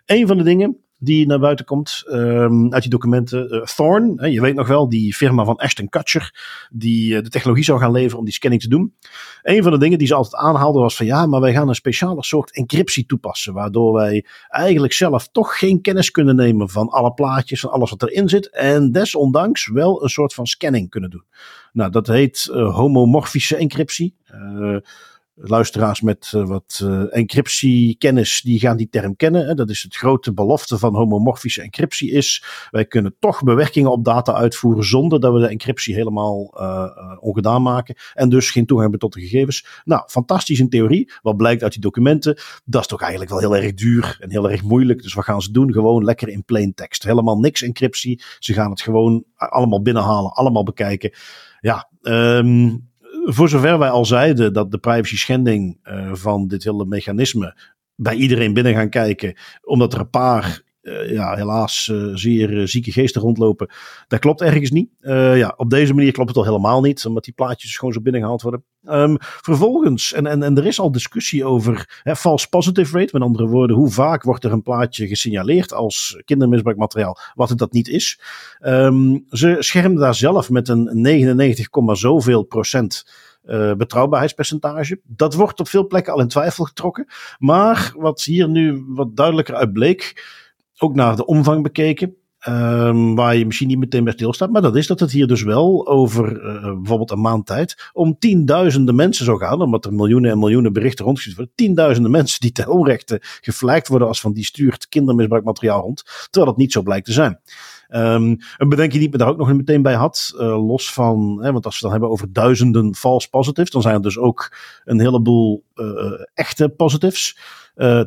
een van de dingen die naar buiten komt ehm, uit die documenten. eh, Thorn, hè, je weet nog wel, die firma van Ashton Kutcher, die eh, de technologie zou gaan leveren om die scanning te doen. Een van de dingen die ze altijd aanhaalden was van ja, maar wij gaan een speciale soort encryptie toepassen, waardoor wij eigenlijk zelf toch geen kennis kunnen nemen van alle plaatjes, van alles wat erin zit, en desondanks wel een soort van scanning kunnen doen. Nou, dat heet eh, homomorfische encryptie. Luisteraars met eh, wat eh, encryptiekennis, die gaan die term kennen. Hè. Dat is het grote belofte van homomorfische encryptie is, wij kunnen toch bewerkingen op data uitvoeren zonder dat we de encryptie helemaal eh, ongedaan maken en dus geen toegang hebben tot de gegevens. Nou, fantastisch in theorie. Wat blijkt uit die documenten? Dat is toch eigenlijk wel heel erg duur en heel erg moeilijk. Dus wat gaan ze doen? Gewoon lekker in plain text. Helemaal niks encryptie. Ze gaan het gewoon allemaal binnenhalen, allemaal bekijken. Ja, ehm, voor zover wij al zeiden dat de privacy schending eh, van dit hele mechanisme bij iedereen binnen gaan kijken, omdat er een paar eh, ja, helaas eh, zeer zieke geesten rondlopen. Dat klopt ergens niet. Ja, op deze manier klopt het al helemaal niet, omdat die plaatjes gewoon zo binnengehaald worden. Ehm, vervolgens, en, en, en er is al discussie over hè, false positive rate, met andere woorden, hoe vaak wordt er een plaatje gesignaleerd als kindermisbruikmateriaal, wat het dat niet is. Ehm, ze schermden daar zelf met een 99, komma zoveel procent eh, betrouwbaarheidspercentage. Dat wordt op veel plekken al in twijfel getrokken. Maar wat hier nu wat duidelijker uit bleek, ook naar de omvang bekeken. Ehm, waar je misschien niet meteen bij stilstaat. Maar dat is dat het hier dus wel over eh, bijvoorbeeld een maand tijd. om tienduizenden mensen zou gaan. Omdat er miljoenen en miljoenen berichten rondgestuurd worden. Tienduizenden mensen die ten onrechte geflagd worden als van die stuurt kindermisbruikmateriaal rond. Terwijl dat niet zo blijkt te zijn. Um, een bedenking die ik me daar ook nog meteen bij had, uh, los van, hè, want als we dan hebben over duizenden false positives, dan zijn er dus ook een heleboel uh, echte positives.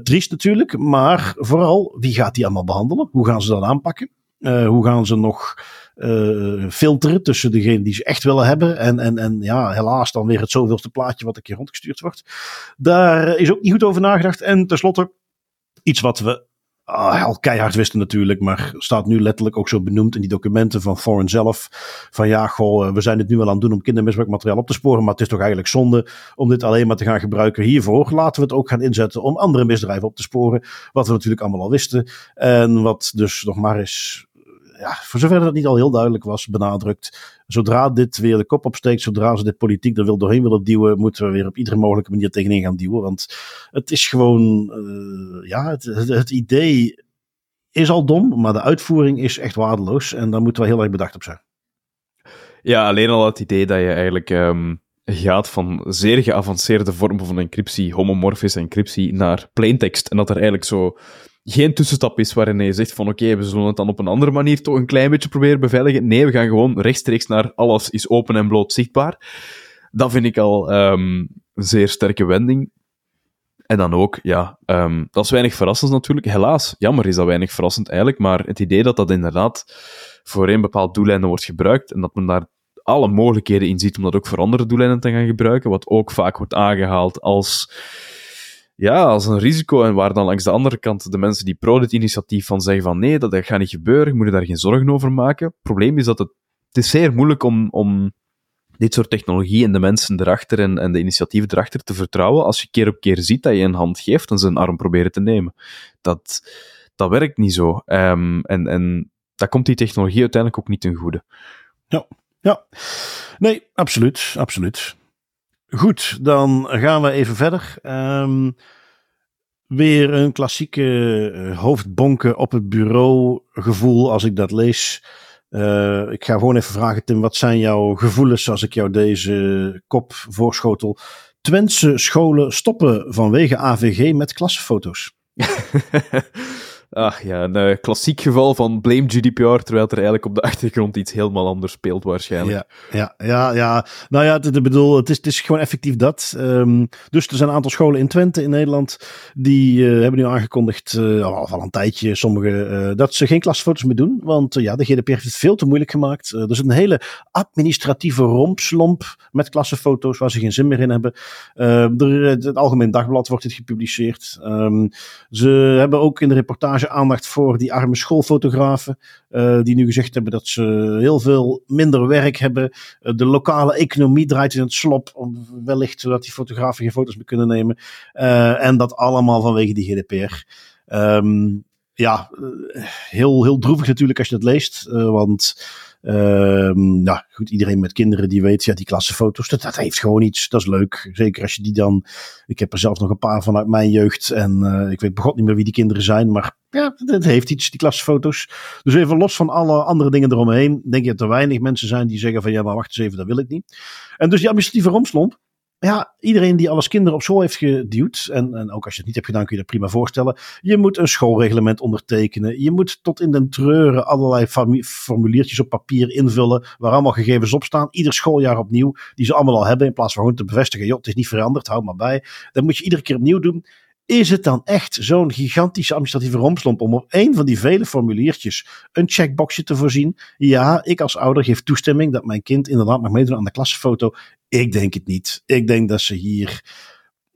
Triest natuurlijk, maar vooral, wie gaat die allemaal behandelen? Hoe gaan ze dat aanpakken? Hoe gaan ze nog uh, filteren tussen degenen die ze echt willen hebben. En, en, en ja, helaas dan weer het zoveelste plaatje wat een keer rondgestuurd wordt. Daar is ook niet goed over nagedacht. En tenslotte, iets wat we uh, al keihard wisten natuurlijk, maar staat nu letterlijk ook zo benoemd in die documenten van Foreign zelf. Van ja, goh, we zijn het nu wel aan het doen om kindermisbruikmateriaal op te sporen, maar het is toch eigenlijk zonde om dit alleen maar te gaan gebruiken hiervoor. Laten we het ook gaan inzetten om andere misdrijven op te sporen, wat we natuurlijk allemaal al wisten. En wat dus nog maar eens ja, voor zover dat niet al heel duidelijk was, benadrukt. Zodra dit weer de kop opsteekt, zodra ze dit politiek er wil doorheen willen duwen, moeten we weer op iedere mogelijke manier tegenin gaan duwen. Want het is gewoon, uh, ja, het, het, idee is al dom, maar de uitvoering is echt waardeloos. En daar moeten we heel erg bedacht op zijn. Ja, alleen al het idee dat je eigenlijk um, gaat van zeer geavanceerde vormen van encryptie, homomorfische encryptie, naar plaintext. En dat er eigenlijk zo geen tussenstap is waarin je zegt van oké, we zullen het dan op een andere manier toch een klein beetje proberen beveiligen. Nee, we gaan gewoon rechtstreeks naar alles is open en bloot zichtbaar. Dat vind ik al een zeer sterke wending. En dan ook, ja, um, dat is weinig verrassend natuurlijk. Helaas, jammer is dat weinig verrassend eigenlijk, maar het idee dat dat inderdaad voor een bepaald doeleinde wordt gebruikt en dat men daar alle mogelijkheden in ziet om dat ook voor andere doeleinden te gaan gebruiken, wat ook vaak wordt aangehaald als ja, als een risico. En waar dan langs de andere kant de mensen die pro dit initiatief van zeggen van nee, dat, gaat niet gebeuren, je moet je daar geen zorgen over maken. Het probleem is dat het, het is zeer moeilijk om, om dit soort technologie en de mensen erachter en, en de initiatieven erachter te vertrouwen als je keer op keer ziet dat je een hand geeft en zijn arm proberen te nemen. Dat, dat werkt niet zo. Um, en, en dat komt die technologie uiteindelijk ook niet ten goede. Ja, ja. Nee, absoluut, absoluut. Goed, dan gaan we even verder. Um, weer een klassieke uh, hoofdbonken op het bureau gevoel als ik dat lees. Uh, ik ga gewoon even vragen, Tim, wat zijn jouw gevoelens als ik jou deze kop voorschotel? Twentse scholen stoppen vanwege AVG met klassenfoto's. Ach ja, een uh, klassiek geval van blame GDPR, terwijl er eigenlijk op de achtergrond iets helemaal anders speelt waarschijnlijk. Ja, ja, ja. ja. Nou ja, ik bedoel, het is, het is gewoon effectief dat. Um, dus er zijn een aantal scholen in Twente, in Nederland, die uh, hebben nu aangekondigd, uh, al, al een tijdje, sommige, dat ze geen klasfoto's meer doen. Want ja, de GDPR heeft het veel te moeilijk gemaakt. er is een hele administratieve rompslomp met klassenfoto's waar ze geen zin meer in hebben. er, het Algemeen Dagblad wordt het gepubliceerd. Um, ze hebben ook in de reportage aandacht voor die arme schoolfotografen. Uh, die nu gezegd hebben dat ze heel veel minder werk hebben. Uh, de lokale economie draait in het slop. Om, wellicht zodat die fotografen geen foto's meer kunnen nemen. Uh, en dat allemaal vanwege die GDPR. Um, ja, heel, heel droevig natuurlijk als je dat leest. want Um, nou goed, iedereen met kinderen die weet, ja, die klassenfoto's, dat, heeft gewoon iets. Dat is leuk. Zeker als je die dan. Ik heb er zelf nog een paar vanuit mijn jeugd. En ik weet begot niet meer wie die kinderen zijn. Maar ja, het heeft iets, die klassenfoto's. Dus even los van alle andere dingen eromheen. Denk je dat er weinig mensen zijn die zeggen van ja, maar wacht eens even, dat wil ik niet. En dus die administratieve romslomp ja, iedereen die alles kinderen op school heeft geduwd, en, en ook als je het niet hebt gedaan, kun je dat prima voorstellen. Je moet een schoolreglement ondertekenen. Je moet tot in den treuren allerlei formuliertjes op papier invullen, waar allemaal gegevens op staan. Ieder schooljaar opnieuw, die ze allemaal al hebben, in plaats van gewoon te bevestigen, joh, het is niet veranderd, houd maar bij. Dat moet je iedere keer opnieuw doen. Is het dan echt zo'n gigantische administratieve romslomp om op één van die vele formuliertjes een checkboxje te voorzien? Ja, ik als ouder geef toestemming dat mijn kind inderdaad mag meedoen aan de klassenfoto. Ik denk het niet. Ik denk dat ze hier.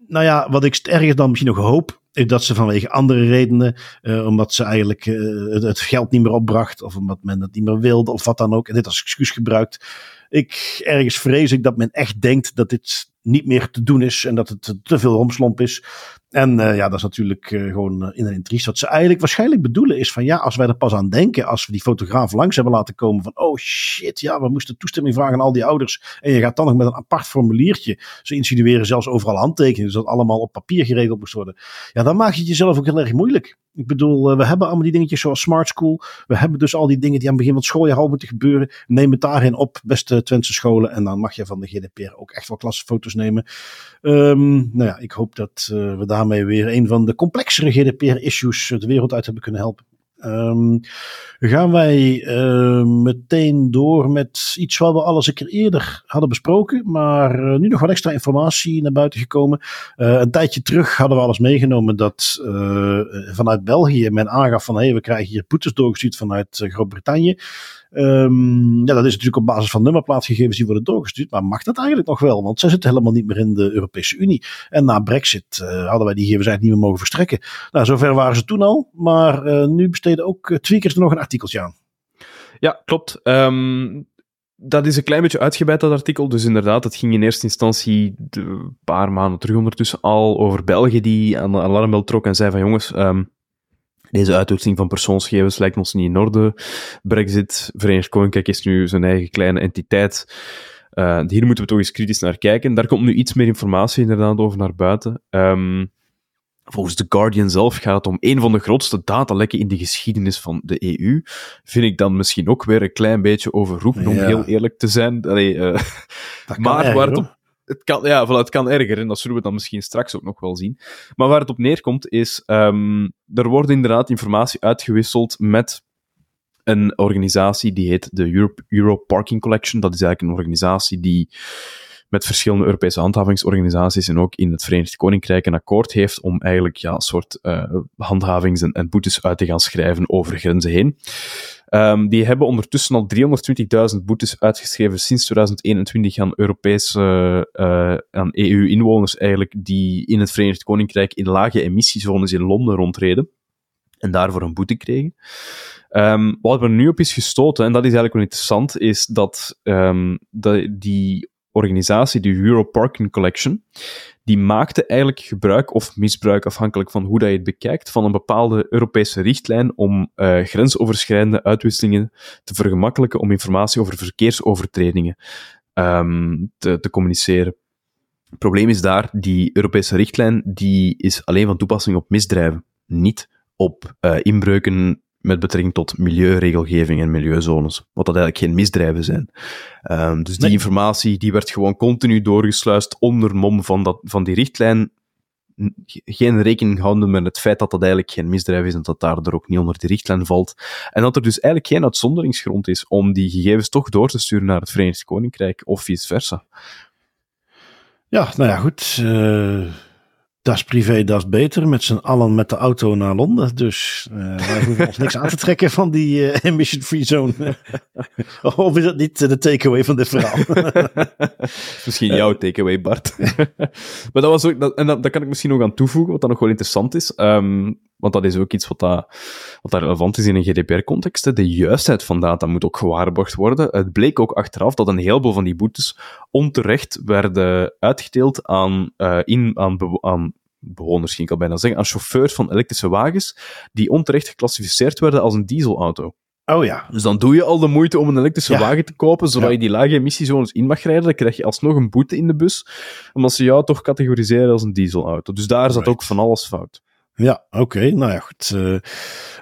Nou ja, wat ik ergens dan misschien nog hoop, is dat ze vanwege andere redenen, uh, omdat ze eigenlijk uh, het geld niet meer opbracht, of omdat men het niet meer wilde, of wat dan ook, en dit als excuus gebruikt. Ik, ergens vrees ik dat men echt denkt dat dit niet meer te doen is en dat het te veel romslomp is. En uh, ja, dat is natuurlijk uh, gewoon uh, in een. Wat ze eigenlijk waarschijnlijk bedoelen is van ja, als wij er pas aan denken, als we die fotograaf langs hebben laten komen van oh shit, ja, we moesten toestemming vragen aan al die ouders. En je gaat dan nog met een apart formuliertje. Ze insinueren zelfs overal handtekeningen, dus dat allemaal op papier geregeld moest worden. Ja, dan maak je het jezelf ook heel erg moeilijk. Ik bedoel, we hebben allemaal die dingetjes zoals Smart School. We hebben dus al die dingen die aan het begin van het schooljaar al moeten gebeuren. Neem het daarin op, beste Twentse scholen. En dan mag je van de GDPR ook echt wel klassenfoto's nemen. Um, nou ja, ik hoop dat we daar daarmee weer een van de complexere GDPR-issues de wereld uit hebben kunnen helpen. Um, gaan wij uh, meteen door met iets wat we alles een keer eerder hadden besproken, maar uh, nu nog wat extra informatie naar buiten gekomen. Uh, een tijdje terug hadden we alles meegenomen dat vanuit België men aangaf van hé, hey, we krijgen hier boetes doorgestuurd vanuit Groot-Brittannië. Um, ja, dat is natuurlijk op basis van nummerplaatgegevens die worden doorgestuurd. Maar mag dat eigenlijk nog wel? Want zij zitten helemaal niet meer in de Europese Unie. En na Brexit uh, hadden wij die gegevens eigenlijk niet meer mogen verstrekken. Nou, zover waren ze toen al. Maar uh, nu besteden ook uh, tweakers er nog een artikeltje aan. Ja, klopt. Um, dat is een klein beetje uitgebreid, dat artikel. Dus inderdaad, het ging in eerste instantie een paar maanden terug ondertussen al over België die aan de alarmbel trok en zei van jongens, um, deze uitwisseling van persoonsgegevens lijkt ons niet in orde. Brexit, Verenigd Koninkrijk is nu zijn eigen kleine entiteit. Uh, hier moeten we toch eens kritisch naar kijken. Daar komt nu iets meer informatie inderdaad over naar buiten. Um, volgens The Guardian zelf gaat het om een van de grootste datalekken in de geschiedenis van de EU. Vind ik dan misschien ook weer een klein beetje overroepen, ja. om heel eerlijk te zijn. Allee, uh, maar waar het op het kan, ja, voilà, het kan erger en dat zullen we dan misschien straks ook nog wel zien. Maar waar het op neerkomt is, um, er wordt inderdaad informatie uitgewisseld met een organisatie die heet de Europe, Euro Parking Collection. Dat is eigenlijk een organisatie die met verschillende Europese handhavingsorganisaties en ook in het Verenigd Koninkrijk een akkoord heeft om eigenlijk ja, een soort uh, handhavings- en boetes uit te gaan schrijven over grenzen heen. Um, die hebben ondertussen al 320.000 boetes uitgeschreven sinds 2021 aan Europese, uh, aan EU-inwoners eigenlijk, die in het Verenigd Koninkrijk in lage emissiezones in Londen rondreden. En daarvoor een boete kregen. Um, wat er nu op is gestoten, en dat is eigenlijk wel interessant, is dat, dat die organisatie, de Euro Parking Collection, die maakte eigenlijk gebruik of misbruik, afhankelijk van hoe dat je het bekijkt, van een bepaalde Europese richtlijn om uh, grensoverschrijdende uitwisselingen te vergemakkelijken om informatie over verkeersovertredingen um, te, te communiceren. Het probleem is daar, die Europese richtlijn die is alleen van toepassing op misdrijven, niet op uh, inbreuken met betrekking tot milieuregelgeving en milieuzones. Wat dat eigenlijk geen misdrijven zijn. Um, dus die informatie die werd gewoon continu doorgesluist onder mom van, dat, van die richtlijn. Geen rekening houden met het feit dat dat eigenlijk geen misdrijf is en dat daardoor ook niet onder die richtlijn valt. En dat er dus eigenlijk geen uitzonderingsgrond is om die gegevens toch door te sturen naar het Verenigd Koninkrijk of vice versa. Ja, nou ja, goed. Uh dat is privé, dat is beter. Met z'n allen met de auto naar Londen. Dus uh, wij hoeven ons niks aan te trekken van die uh, emission-free zone. of is dat niet de takeaway van dit verhaal? misschien jouw takeaway, Bart. maar dat was ook, en dat, kan ik misschien nog aan toevoegen, wat dan nog wel interessant is. Um, want dat is ook iets wat, dat, wat dat relevant is in een GDPR-context. De juistheid van data moet ook gewaarborgd worden. Het bleek ook achteraf dat een heleboel van die boetes onterecht werden uitgedeeld aan, uh, in, aan, aan bewoners, ging ik al bijna zeggen, aan chauffeurs van elektrische wagens, die onterecht geclassificeerd werden als een dieselauto. Oh ja. Dus dan doe je al de moeite om een elektrische ja. wagen te kopen, zodat ja. je die lage emissiezones in mag rijden. Dan krijg je alsnog een boete in de bus, omdat ze jou toch categoriseren als een dieselauto. Dus daar zat ook van alles fout. Ja, oké. Okay. Nou ja, goed. Uh,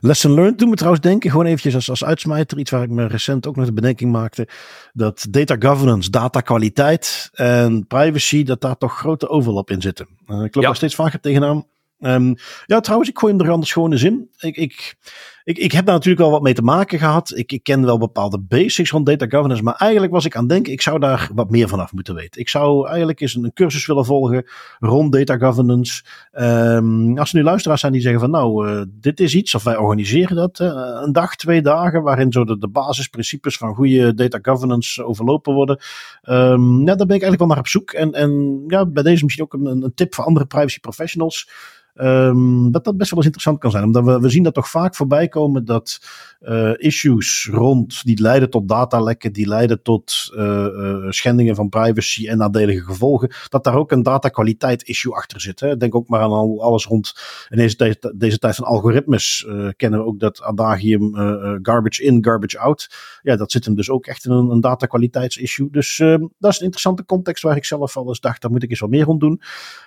lesson learned doet me trouwens denken, gewoon eventjes als, als uitsmijter, iets waar ik me recent ook nog de bedenking maakte, dat data governance, data kwaliteit en privacy, dat daar toch grote overlap in zitten. Uh, ik loop ja. er steeds vaker tegenaan. Um, ja, trouwens, ik gooi hem er anders gewoon eens in. Ik, ik, ik, ik heb daar natuurlijk wel wat mee te maken gehad. Ik, ik ken wel bepaalde basics van data governance. Maar eigenlijk was ik aan het denken, ik zou daar wat meer vanaf moeten weten. Ik zou eigenlijk eens een, cursus willen volgen rond data governance. Um, als er nu luisteraars zijn die zeggen van nou, uh, dit is iets, of wij organiseren dat. Uh, een dag, twee dagen, waarin zo de, basisprincipes van goede data governance overlopen worden. Um, ja, daar ben ik eigenlijk wel naar op zoek. En, en ja, bij deze misschien ook een, een tip voor andere privacy professionals. Um, dat dat best wel eens interessant kan zijn. Omdat we, we zien dat toch vaak voorbij komen dat uh, issues rond die leiden tot datalekken, die leiden tot uh, uh, schendingen van privacy en nadelige gevolgen, dat daar ook een datakwaliteit issue achter zit. Hè. Denk ook maar aan al, alles rond in deze, tijd, van algoritmes kennen we ook dat adagium garbage in, garbage out. Ja, dat zit hem dus ook echt in een, een datakwaliteitsissue. Dus ehm, dat is een interessante context waar ik zelf al eens dacht, daar moet ik eens wat meer rond doen.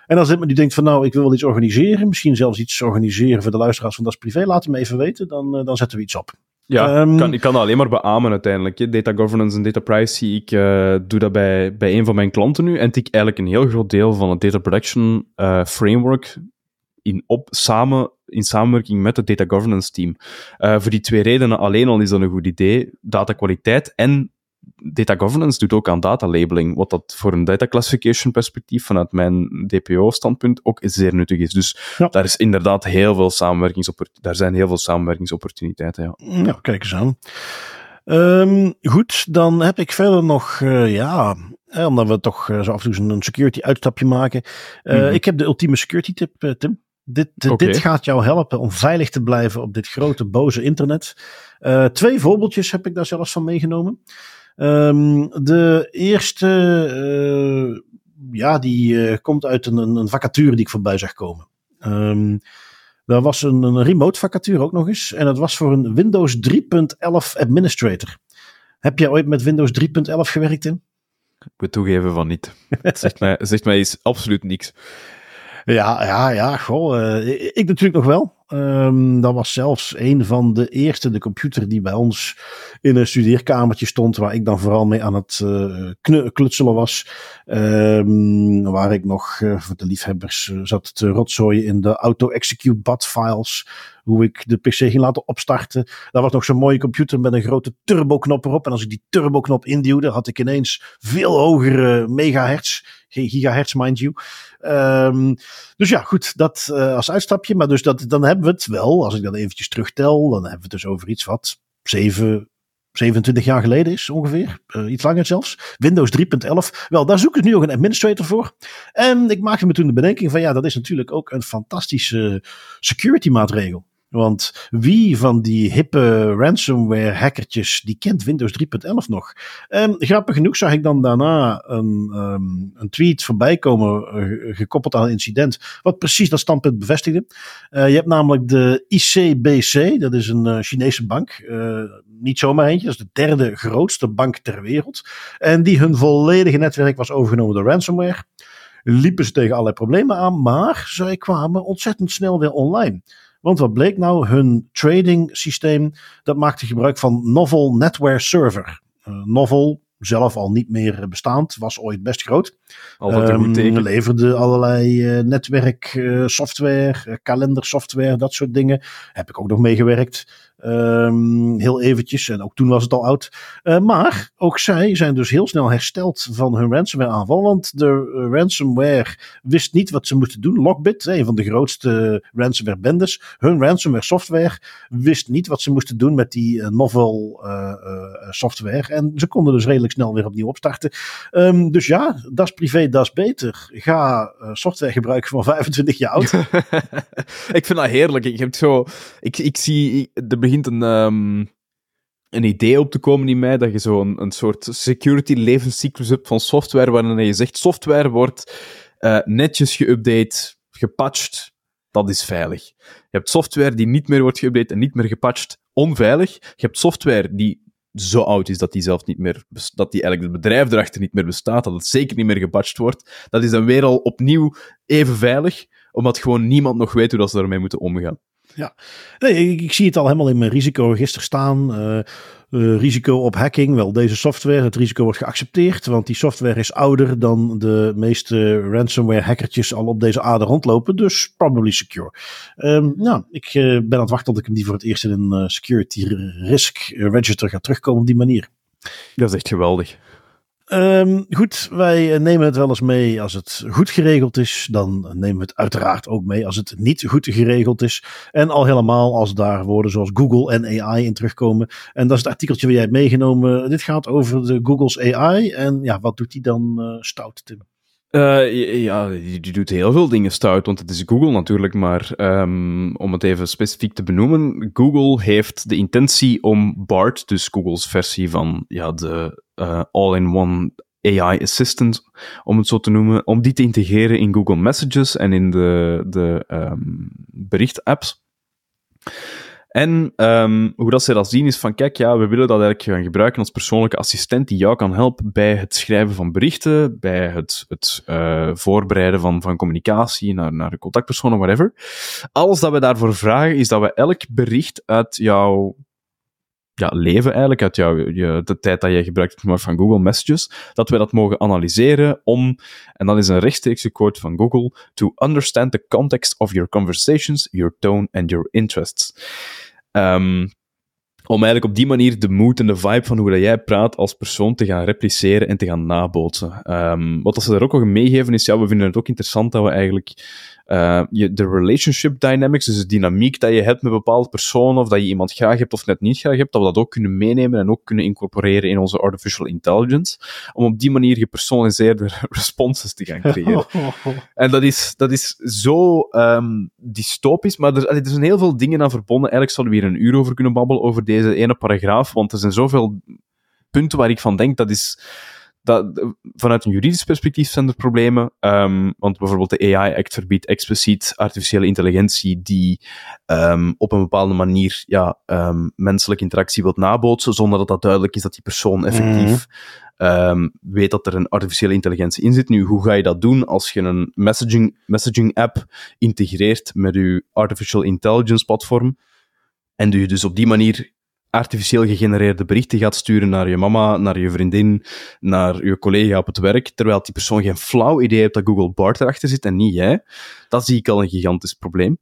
En als iemand die denkt van nou, ik wil wel iets organiseren, misschien zelfs iets organiseren voor de luisteraars van Das Privé, laat het me even weten, dan, dan zetten we iets op. Ja, um, kan, ik kan dat alleen maar beamen uiteindelijk. Data governance en data privacy. Ik uh, doe dat bij, bij een van mijn klanten nu. En ik eigenlijk een heel groot deel van het data protection uh, framework in op, samen in samenwerking met het data governance team. Uh, voor die twee redenen alleen al is dat een goed idee. Datakwaliteit en data governance doet ook aan data labeling, wat dat voor een data classification perspectief vanuit mijn DPO-standpunt ook zeer nuttig is. Dus daar is inderdaad heel veel samenwerkingsopportuniteiten. Daar zijn heel veel samenwerkingsopportuniteiten. Ja, ja kijk eens aan. Um, goed, dan heb ik verder nog, uh, ja, omdat we toch uh, zo af en toe een security uitstapje maken. Uh, mm -hmm. Ik heb de ultieme security tip, Tim. Dit, okay. dit gaat jou helpen om veilig te blijven op dit grote boze internet. twee voorbeeldjes heb ik daar zelfs van meegenomen. Um, de eerste, ja, die komt uit een, een vacature die ik voorbij zag komen. Um, er was een, een remote vacature ook nog eens. En dat was voor een Windows 3.11 administrator. Heb jij ooit met Windows 3.11 gewerkt, in? Ik moet toegeven van niet. zegt, mij, zegt mij is absoluut niks. Ja, ja, ja, goh. Uh, ik natuurlijk nog wel. Um, dat was zelfs een van de eerste, de computer die bij ons in een studeerkamertje stond, waar ik dan vooral mee aan het uh, klutselen was. Um, waar ik nog uh, voor de liefhebbers zat te rotzooien in de auto-execute bat files hoe ik de PC ging laten opstarten. Daar was nog zo'n mooie computer met een grote turboknop erop. En als ik die turboknop induwde, had ik ineens veel hogere megahertz. Geen gigahertz, mind you. Um, dus ja, goed, dat uh, als uitstapje. Maar dus dat, dan hebben we het wel, als ik dat eventjes terugtel, dan hebben we het dus over iets wat 7, 27 jaar geleden is ongeveer. Uh, iets langer zelfs. Windows 3.11. Wel, daar zoek ik nu nog een administrator voor. En ik maakte me toen de bedenking van ja, dat is natuurlijk ook een fantastische security maatregel. Want wie van die hippe ransomware hackertjes, die kent Windows 3.11 nog? Um, grappig genoeg zag ik dan daarna een, um, een tweet voorbij komen, uh, gekoppeld aan een incident, wat precies dat standpunt bevestigde. Uh, je hebt namelijk de ICBC, dat is een uh, Chinese bank, niet zomaar eentje, dat is de derde grootste bank ter wereld. En die hun volledige netwerk was overgenomen door ransomware. Liepen ze tegen allerlei problemen aan, maar zij kwamen ontzettend snel weer online. Want wat bleek nou? Hun trading systeem dat maakte gebruik van Novel Netware Server. Uh, Novel, zelf al niet meer bestaand, was ooit best groot. Altijd um, leverde allerlei uh, netwerksoftware, uh, kalendersoftware, dat soort dingen. Heb ik ook nog meegewerkt. Um, heel eventjes, en ook toen was het al oud. Uh, maar ook zij zijn dus heel snel hersteld van hun ransomware aanval. Want de uh, ransomware wist niet wat ze moesten doen. Lockbit, een van de grootste ransomware bendes. Hun ransomware software wist niet wat ze moesten doen met die uh, novel software. En ze konden dus redelijk snel weer opnieuw opstarten. Um, dus ja, dat is privé, dat is beter. Ga software gebruiken van 25 jaar oud. ik vind dat heerlijk. Ik heb zo, ik, ik zie de begint een, um, een idee op te komen in mij dat je zo een, soort security levenscyclus hebt van software, waarin je zegt software wordt uh, netjes geüpdate, gepatcht, dat is veilig. Je hebt software die niet meer wordt geüpdate en niet meer gepatcht, onveilig. Je hebt software die zo oud is dat die zelf niet meer, dat die eigenlijk het bedrijf erachter niet meer bestaat, dat het zeker niet meer gepatcht wordt. Dat is dan weer al opnieuw even veilig, omdat gewoon niemand nog weet hoe dat ze daarmee moeten omgaan. Ja, nee, ik, ik, zie het al helemaal in mijn risicoregister staan. Uh, uh, risico op hacking, wel deze software. Het risico wordt geaccepteerd, want die software is ouder dan de meeste ransomware hackertjes al op deze aarde rondlopen. Dus probably secure. Um, nou, ik uh, ben aan het wachten tot ik hem die voor het eerst in een security risk register ga terugkomen op die manier. Dat is echt geweldig. Um, goed, wij eh, nemen het wel eens mee als het goed geregeld is. Dan nemen we het uiteraard ook mee als het niet goed geregeld is. En al helemaal als daar woorden zoals Google en AI in terugkomen. En dat is het artikeltje waar jij hebt meegenomen. Dit gaat over de Google's AI. En ja, wat doet die dan uh, stout, Tim? Uh, ja, die, doet heel veel dingen stout, want het is Google natuurlijk. Maar um, om het even specifiek te benoemen, Google heeft de intentie om BART, dus Google's versie van ja, de uh, all-in-one AI assistant, om het zo te noemen, om die te integreren in Google Messages en in de, de um, berichtapps. En um, hoe dat zij dat zien is van, kijk, ja, we willen dat eigenlijk gaan gebruiken als persoonlijke assistent die jou kan helpen bij het schrijven van berichten, bij het, het uh, voorbereiden van, van communicatie naar, naar de contactpersonen, whatever. Alles dat we daarvoor vragen is dat we elk bericht uit jouw ja, leven eigenlijk, uit jouw, je, de tijd dat je gebruikt hebt van Google Messages, dat we dat mogen analyseren om, en dat is een rechtstreekse quote van Google, to understand the context of your conversations, your tone and your interests. Um, om eigenlijk op die manier de mood en de vibe van hoe dat jij praat als persoon te gaan repliceren en te gaan nabootsen. Um, wat ze daar ook nog meegeven is, ja, we vinden het ook interessant dat we eigenlijk uh, je, de relationship dynamics, dus de dynamiek dat je hebt met bepaalde personen, of dat je iemand graag hebt of net niet graag hebt, dat we dat ook kunnen meenemen en ook kunnen incorporeren in onze artificial intelligence, om op die manier gepersonaliseerde responses te gaan creëren. en dat is, dat is zo um, dystopisch, maar er, er zijn heel veel dingen aan verbonden. Eigenlijk zouden we hier een uur over kunnen babbelen, over deze ene paragraaf, want er zijn zoveel punten waar ik van denk, dat is dat, vanuit een juridisch perspectief zijn er problemen. Um, want bijvoorbeeld de AI-act verbiedt expliciet artificiële intelligentie die um, op een bepaalde manier ja, um, menselijke interactie wilt nabootsen, zonder dat dat duidelijk is dat die persoon effectief mm. weet dat er een artificiële intelligentie in zit. Nu, hoe ga je dat doen als je een messaging, messaging app integreert met je artificial intelligence platform? En je dus op die manier artificieel gegenereerde berichten gaat sturen naar je mama, naar je vriendin, naar je collega op het werk, terwijl die persoon geen flauw idee heeft dat Google Bart erachter zit en niet jij, dat zie ik al een gigantisch probleem.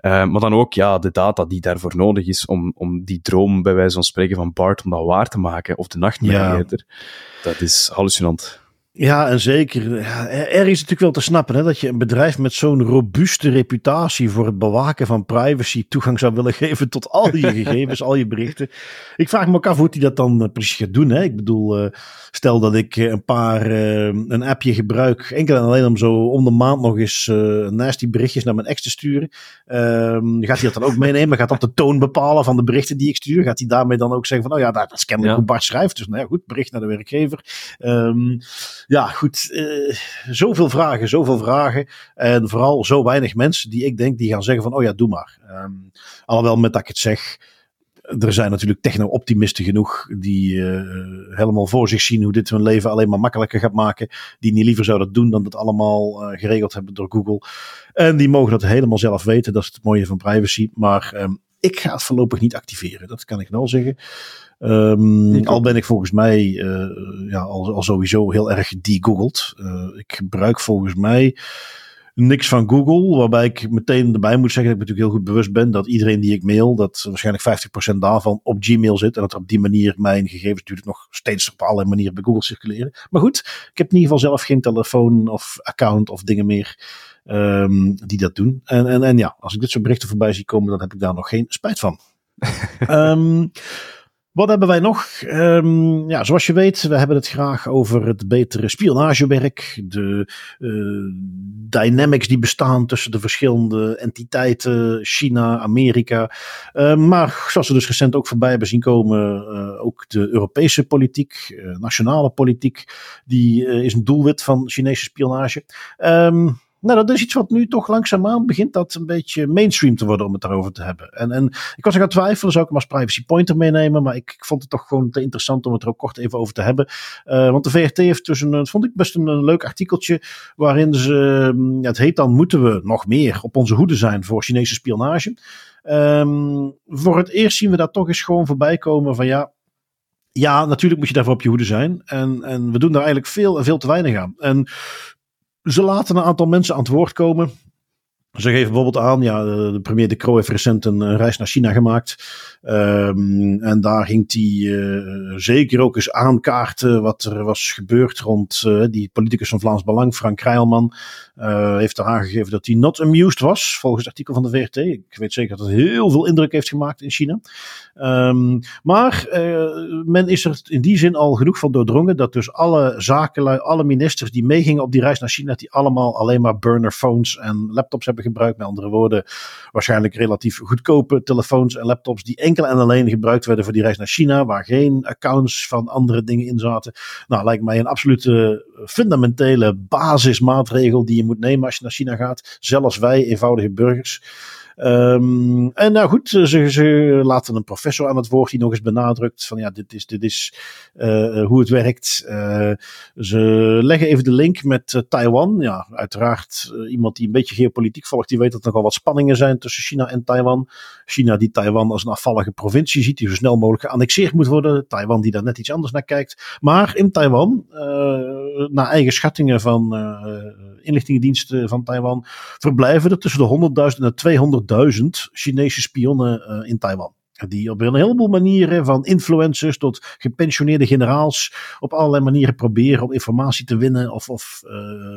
Uh, maar dan ook ja, de data die daarvoor nodig is om, om die droom, bij wijze van spreken, van Bart, om dat waar te maken, of de nachtmerrie, ja. dat is hallucinant. Ja, en zeker. er is natuurlijk wel te snappen hè, dat je een bedrijf met zo'n robuuste reputatie voor het bewaken van privacy toegang zou willen geven tot al je gegevens, al je berichten. Ik vraag me ook af hoe hij dat dan uh, precies gaat doen. Hè. Ik bedoel, uh, stel dat ik uh, een paar, een appje gebruik, enkel en alleen om zo om de maand nog eens naast die berichtjes naar mijn ex te sturen. Ehm, gaat hij dat dan ook meenemen? Gaat dat de toon bepalen van de berichten die ik stuur? Gaat hij daarmee dan ook zeggen van, oh ja, dat is kennelijk ja. hoe Bart schrijft. Dus nou ja, goed, bericht naar de werkgever. Um, ja, goed. Uh, zoveel vragen, zoveel vragen. En vooral zo weinig mensen die ik denk die gaan zeggen van, oh ja, doe maar. Um, alhoewel met dat ik het zeg, er zijn natuurlijk techno-optimisten genoeg die uh, helemaal voor zich zien hoe dit hun leven alleen maar makkelijker gaat maken. Die niet liever zouden doen dan dat allemaal uh, geregeld hebben door Google. En die mogen dat helemaal zelf weten. Dat is het mooie van privacy. Maar um, ik ga het voorlopig niet activeren. Dat kan ik wel zeggen. Um, al ben ik volgens mij uh, ja, al, al, sowieso heel erg gegoogeld. Uh, ik gebruik volgens mij niks van Google. Waarbij ik meteen erbij moet zeggen dat ik natuurlijk heel goed bewust ben dat iedereen die ik mail, dat waarschijnlijk 50% daarvan op Gmail zit. En dat er op die manier mijn gegevens natuurlijk nog steeds op allerlei manieren bij Google circuleren. Maar goed, ik heb in ieder geval zelf geen telefoon of account of dingen meer. Um, die dat doen. En, en, en ja, als ik dit soort berichten voorbij zie komen, dan heb ik daar nog geen spijt van. um, Wat hebben wij nog? Um, ja, zoals je weet, we hebben het graag over het betere spionagewerk. De uh, dynamics die bestaan tussen de verschillende entiteiten, China, Amerika. Uh, maar zoals we dus recent ook voorbij hebben zien komen, uh, ook de Europese politiek, nationale politiek, die is een doelwit van Chinese spionage. Um, nou, dat is iets wat nu toch langzaamaan begint dat een beetje mainstream te worden om het daarover te hebben. En, en ik was er aan twijfelen, zou ik hem als privacy pointer meenemen, maar ik, ik, vond het toch gewoon te interessant om het er ook kort even over te hebben. Uh, want de VRT heeft dus een, vond ik best een, leuk artikeltje, waarin ze, uh, het heet dan, moeten we nog meer op onze hoede zijn voor Chinese spionage. Um, voor het eerst zien we dat toch eens gewoon voorbij komen van ja, ja, natuurlijk moet je daarvoor op je hoede zijn. En, en we doen daar eigenlijk veel en veel te weinig aan. En ze laten een aantal mensen aan het woord komen. Ze geven bijvoorbeeld aan, ja, de premier De Croo heeft recent een reis naar China gemaakt. Um, en daar ging hij uh, zeker ook eens aankaarten wat er was gebeurd rond uh, die politicus van Vlaams Belang, Frank Krijlman. Uh, heeft er aangegeven dat hij not amused was, volgens het artikel van de VRT. Ik weet zeker dat het heel veel indruk heeft gemaakt in China. Um, maar men is er in die zin al genoeg van doordrongen dat dus alle zakenlui, alle ministers die meegingen op die reis naar China, die allemaal alleen maar burner phones en laptops hebben gebruikt. Met andere woorden, waarschijnlijk relatief goedkope telefoons en laptops die enkel en alleen gebruikt werden voor die reis naar China, waar geen accounts van andere dingen in zaten. Nou, lijkt mij een absolute fundamentele basismaatregel die je moet nemen als je naar China gaat. Zelfs wij, eenvoudige burgers. Um, en nou goed, ze, laten een professor aan het woord die nog eens benadrukt van ja, dit is, dit is uh, hoe het werkt. Uh, ze leggen even de link met Taiwan. Ja, uiteraard iemand die een beetje geopolitiek volgt, die weet dat er nogal wat spanningen zijn tussen China en Taiwan. China die Taiwan als een afvallige provincie ziet, die zo snel mogelijk geannexeerd moet worden. Taiwan die daar net iets anders naar kijkt. Maar in Taiwan, naar eigen schattingen van inlichtingendiensten van Taiwan, verblijven er tussen de 100.000 en 200.000 Chinese spionnen in Taiwan. Die op een heleboel manieren, van influencers tot gepensioneerde generaals, op allerlei manieren proberen om informatie te winnen of, of uh,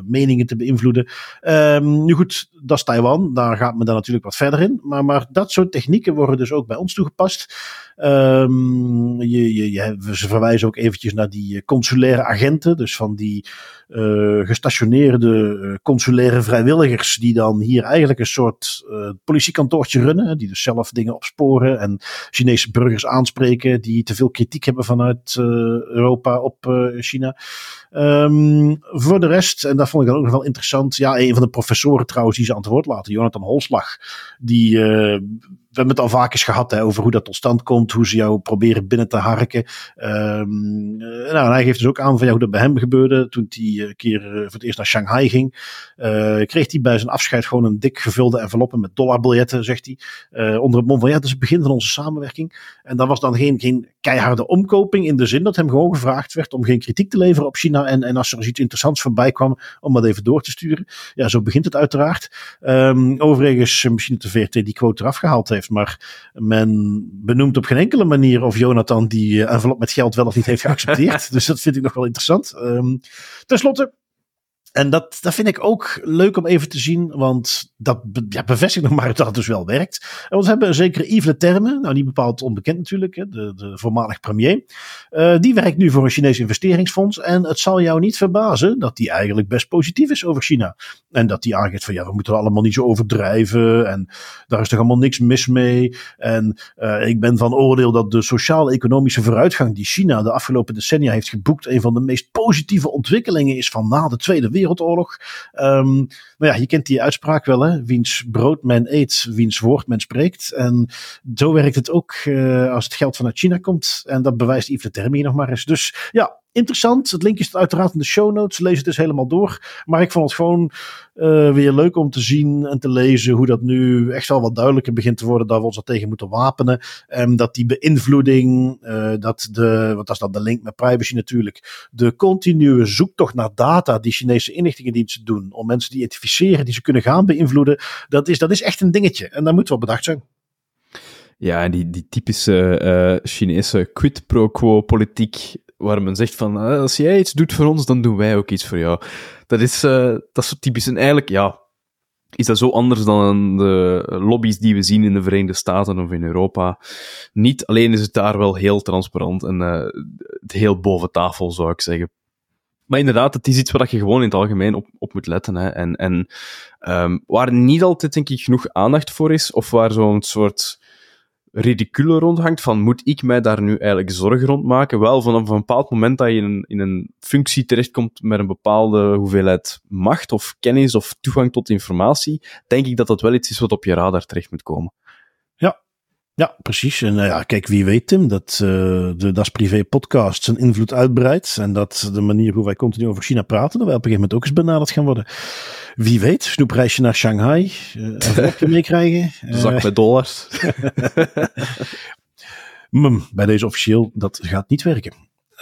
meningen te beïnvloeden. Um, nu goed, dat is Taiwan, daar gaat men dan natuurlijk wat verder in. Maar, maar dat soort technieken worden dus ook bij ons toegepast. Um, je, je, je, ze verwijzen ook eventjes naar die eh, consulaire agenten, dus van die uh, gestationeerde consulaire vrijwilligers, die dan hier eigenlijk een soort politiekantoortje runnen, die dus zelf dingen opsporen en Chinese burgers aanspreken die te veel kritiek hebben vanuit Europa op China. Um, voor de rest, en dat vond ik dan ook nog wel interessant, ja, een van de professoren trouwens die ze aan het woord laten, Jonathan Holslag, die we hebben het al vaak eens gehad hè, over hoe dat tot stand komt, hoe ze jou proberen binnen te harken. Um, nou, hij geeft dus ook aan van ja, hoe dat bij hem gebeurde. Toen hij een eh, keer uh, voor het eerst naar Shanghai ging, kreeg hij bij zijn afscheid gewoon een dik gevulde enveloppen met dollarbiljetten, zegt hij. Onder het mom van ja, dat is het begin van onze samenwerking. En dat was dan geen, geen keiharde omkoping in de zin dat hem gewoon gevraagd werd om geen kritiek te leveren op China. En, en als er iets interessants voorbij kwam, om dat even door te sturen. Ja, zo begint het uiteraard. Um, overigens, misschien dat de VRT die quote eraf gehaald heeft. Maar men benoemt op geen enkele manier of Jonathan die eh, envelop met geld wel of niet heeft geaccepteerd. dus dat vind ik nog wel interessant. Um, ten slotte, en dat, dat vind ik ook leuk om even te zien, want dat ja, bevestigt nog maar dat het dus wel werkt. En we hebben een zekere Yves Le Terme, nou niet bepaald onbekend natuurlijk, hè, de, de voormalig premier. Uh, die werkt nu voor een Chinees investeringsfonds en het zal jou niet verbazen dat die eigenlijk best positief is over China. En dat die aangeeft van ja, we moeten er allemaal niet zo overdrijven en daar is toch allemaal niks mis mee. En uh, ik ben van oordeel dat de sociaal-economische vooruitgang die China de afgelopen decennia heeft geboekt, een van de meest positieve ontwikkelingen is van na de Tweede Wereldoorlog. Wereldoorlog. Um, nou ja, je kent die uitspraak wel, hè? Wiens brood men eet, wiens woord men spreekt. En zo werkt het ook uh, als het geld vanuit China komt. En dat bewijst Yves de Terme nog maar eens. Dus ja, interessant. Het linkje staat uiteraard in de show notes. Lees het dus helemaal door. Maar ik vond het gewoon uh, weer leuk om te zien en te lezen hoe dat nu echt wel wat duidelijker begint te worden dat we ons er tegen moeten wapenen. En dat die beïnvloeding, uh, dat de, wat is dat de link met privacy natuurlijk, de continue zoektocht naar data die Chinese inlichtingendiensten doen om mensen te identificeren die ze kunnen gaan beïnvloeden, dat is, dat is echt een dingetje. En daar moeten we bedacht zijn. Ja, die, die typische uh, Chinese quid pro quo politiek waar men zegt van, ah, als jij iets doet voor ons, dan doen wij ook iets voor jou. Dat is, uh, dat is typisch. En eigenlijk, ja, is dat zo anders dan de lobby's die we zien in de Verenigde Staten of in Europa. Niet alleen is het daar wel heel transparant en uh, heel boven tafel, zou ik zeggen. Maar inderdaad, het is iets waar je gewoon in het algemeen op, op moet letten. Hè. En, en um, waar niet altijd, denk ik, genoeg aandacht voor is, of waar zo'n soort ridicule rondhangt van moet ik mij daar nu eigenlijk zorgen rond maken? Wel, vanaf een bepaald moment dat je in een, functie terechtkomt met een bepaalde hoeveelheid macht of kennis of toegang tot informatie, denk ik dat dat wel iets is wat op je radar terecht moet komen. Ja, precies. En uh, ja, kijk, wie weet Tim, dat uh, de Das Privé podcast zijn invloed uitbreidt en dat de manier hoe wij continu over China praten, dat wij op een gegeven moment ook eens benaderd gaan worden. Wie weet, snoepreisje naar Shanghai, uh, een vlogje meekrijgen. Zak met dollars. mm, bij deze officieel, dat gaat niet werken.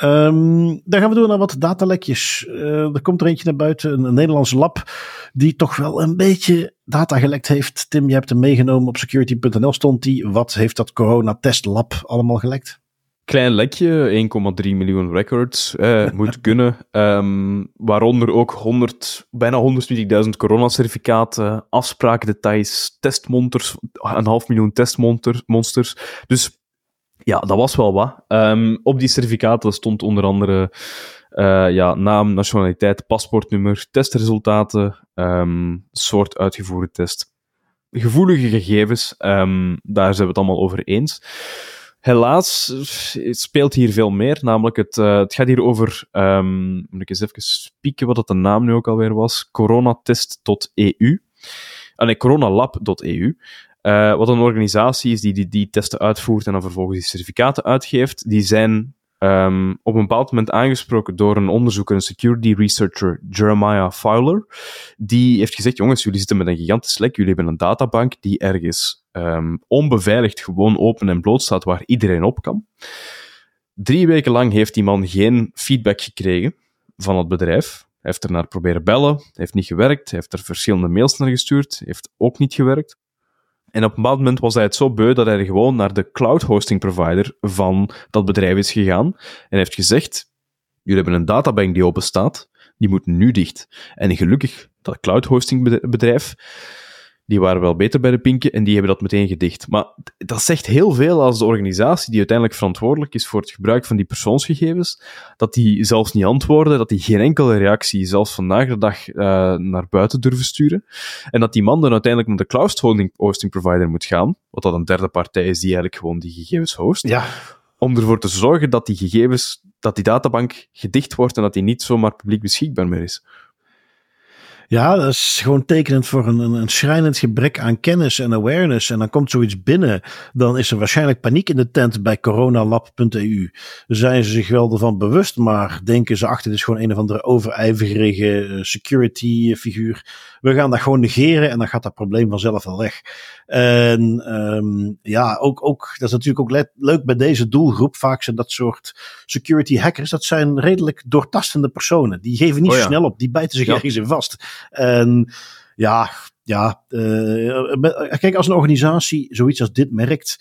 Um, dan gaan we door naar wat datalekjes. Uh, er komt er eentje naar buiten, een, een Nederlands lab, die toch wel een beetje data gelekt heeft. Tim, je hebt hem meegenomen op security.nl stond die. Wat heeft dat corona testlab allemaal gelekt? Klein lekje, 1,3 miljoen records, eh, moet kunnen. Um, waaronder ook 100, bijna 120.000 coronacertificaten, afspraakdetails, testmonsters, een half miljoen testmonsters. Dus ja, dat was wel wat. Um, op die certificaten stond onder andere uh, ja, naam, nationaliteit, paspoortnummer, testresultaten, um, soort uitgevoerde test. Gevoelige gegevens, um, daar zijn we het allemaal over eens. Helaas speelt hier veel meer, namelijk het, uh, het gaat hier over, moet ik eens even spieken wat het de naam nu ook alweer was, coronatest.eu. Ah nee, coronalab.eu. Uh, wat een organisatie is die, die die testen uitvoert en dan vervolgens die certificaten uitgeeft, die zijn um, op een bepaald moment aangesproken door een onderzoeker, een security researcher, Jeremiah Fowler. Die heeft gezegd, jongens, jullie zitten met een gigantisch lek, jullie hebben een databank die ergens um, onbeveiligd gewoon open en bloot staat waar iedereen op kan. Drie weken lang heeft die man geen feedback gekregen van het bedrijf. Hij heeft er naar proberen bellen, heeft niet gewerkt, heeft er verschillende mails naar gestuurd, heeft ook niet gewerkt. En op een bepaald moment was hij het zo beu dat hij gewoon naar de cloud hosting provider van dat bedrijf is gegaan en heeft gezegd: Jullie hebben een databank die open staat, die moet nu dicht. En gelukkig, dat cloud hosting bedrijf die waren wel beter bij de pinken en die hebben dat meteen gedicht. Maar dat zegt heel veel als de organisatie die uiteindelijk verantwoordelijk is voor het gebruik van die persoonsgegevens, dat die zelfs niet antwoorden, dat die geen enkele reactie, zelfs vandaag de dag, uh, naar buiten durven sturen. En dat die man dan uiteindelijk naar de cloud hosting provider moet gaan, wat dat een derde partij is die eigenlijk gewoon die gegevens host. Ja. Om ervoor te zorgen dat die gegevens, dat die databank gedicht wordt en dat die niet zomaar publiek beschikbaar meer is. Ja, dat is gewoon tekenend voor een, een, schrijnend gebrek aan kennis en awareness. En dan komt zoiets binnen, dan is er waarschijnlijk paniek in de tent bij coronalab.eu. Zijn ze zich wel ervan bewust, maar denken ze achter, dit is gewoon een of andere overijverige eh, security figuur. We gaan dat gewoon negeren en dan gaat dat probleem vanzelf wel weg. En um, ja, ook, ook, dat is natuurlijk ook leuk bij deze doelgroep. Vaak zijn dat soort security hackers. Dat zijn redelijk doortastende personen. Die geven niet oh zo snel op. Die bijten zich ergens in vast. En ja, ja. Uh, kijk, als een organisatie zoiets als dit merkt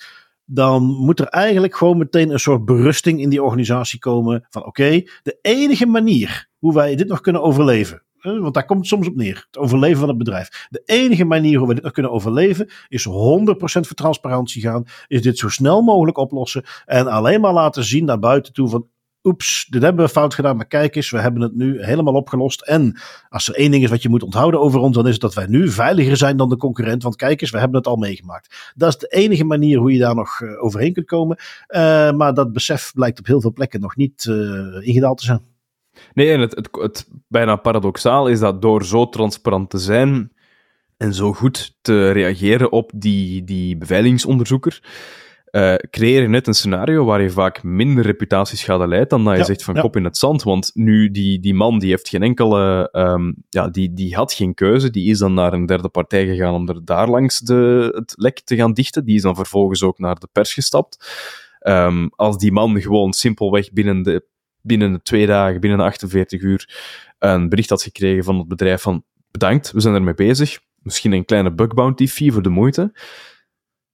dan moet er eigenlijk gewoon meteen een soort berusting in die organisatie komen. Van oké, de enige manier hoe wij dit nog kunnen overleven. Want daar komt het soms op neer. Het overleven van het bedrijf. De enige manier hoe we dit nog kunnen overleven is 100% voor transparantie gaan. Is dit zo snel mogelijk oplossen. En alleen maar laten zien naar buiten toe van oeps, dit hebben we fout gedaan, maar kijk eens, we hebben het nu helemaal opgelost. En als er één ding is wat je moet onthouden over ons, dan is het dat wij nu veiliger zijn dan de concurrent. Want kijk eens, we hebben het al meegemaakt. Dat is de enige manier hoe je daar nog uh, overheen kunt komen. Uh, maar dat besef blijkt op heel veel plekken nog niet uh, ingedaald te zijn. Nee, en het, het, het bijna paradoxaal is dat door zo transparant te zijn en zo goed te reageren op die, die beveiligingsonderzoeker, uh, creëer je net een scenario waar je vaak minder reputatieschade leidt dan dat je zegt van kop in het zand. Want nu, die, die man die heeft geen enkele, um, ja, die, die had geen keuze. Die is dan naar een derde partij gegaan om er daar langs de, het lek te gaan dichten. Die is dan vervolgens ook naar de pers gestapt. Um, als die man gewoon simpelweg binnen de, binnen de twee dagen, binnen de 48 uur, een bericht had gekregen van het bedrijf van bedankt, we zijn ermee bezig. Misschien een kleine bug bounty fee voor de moeite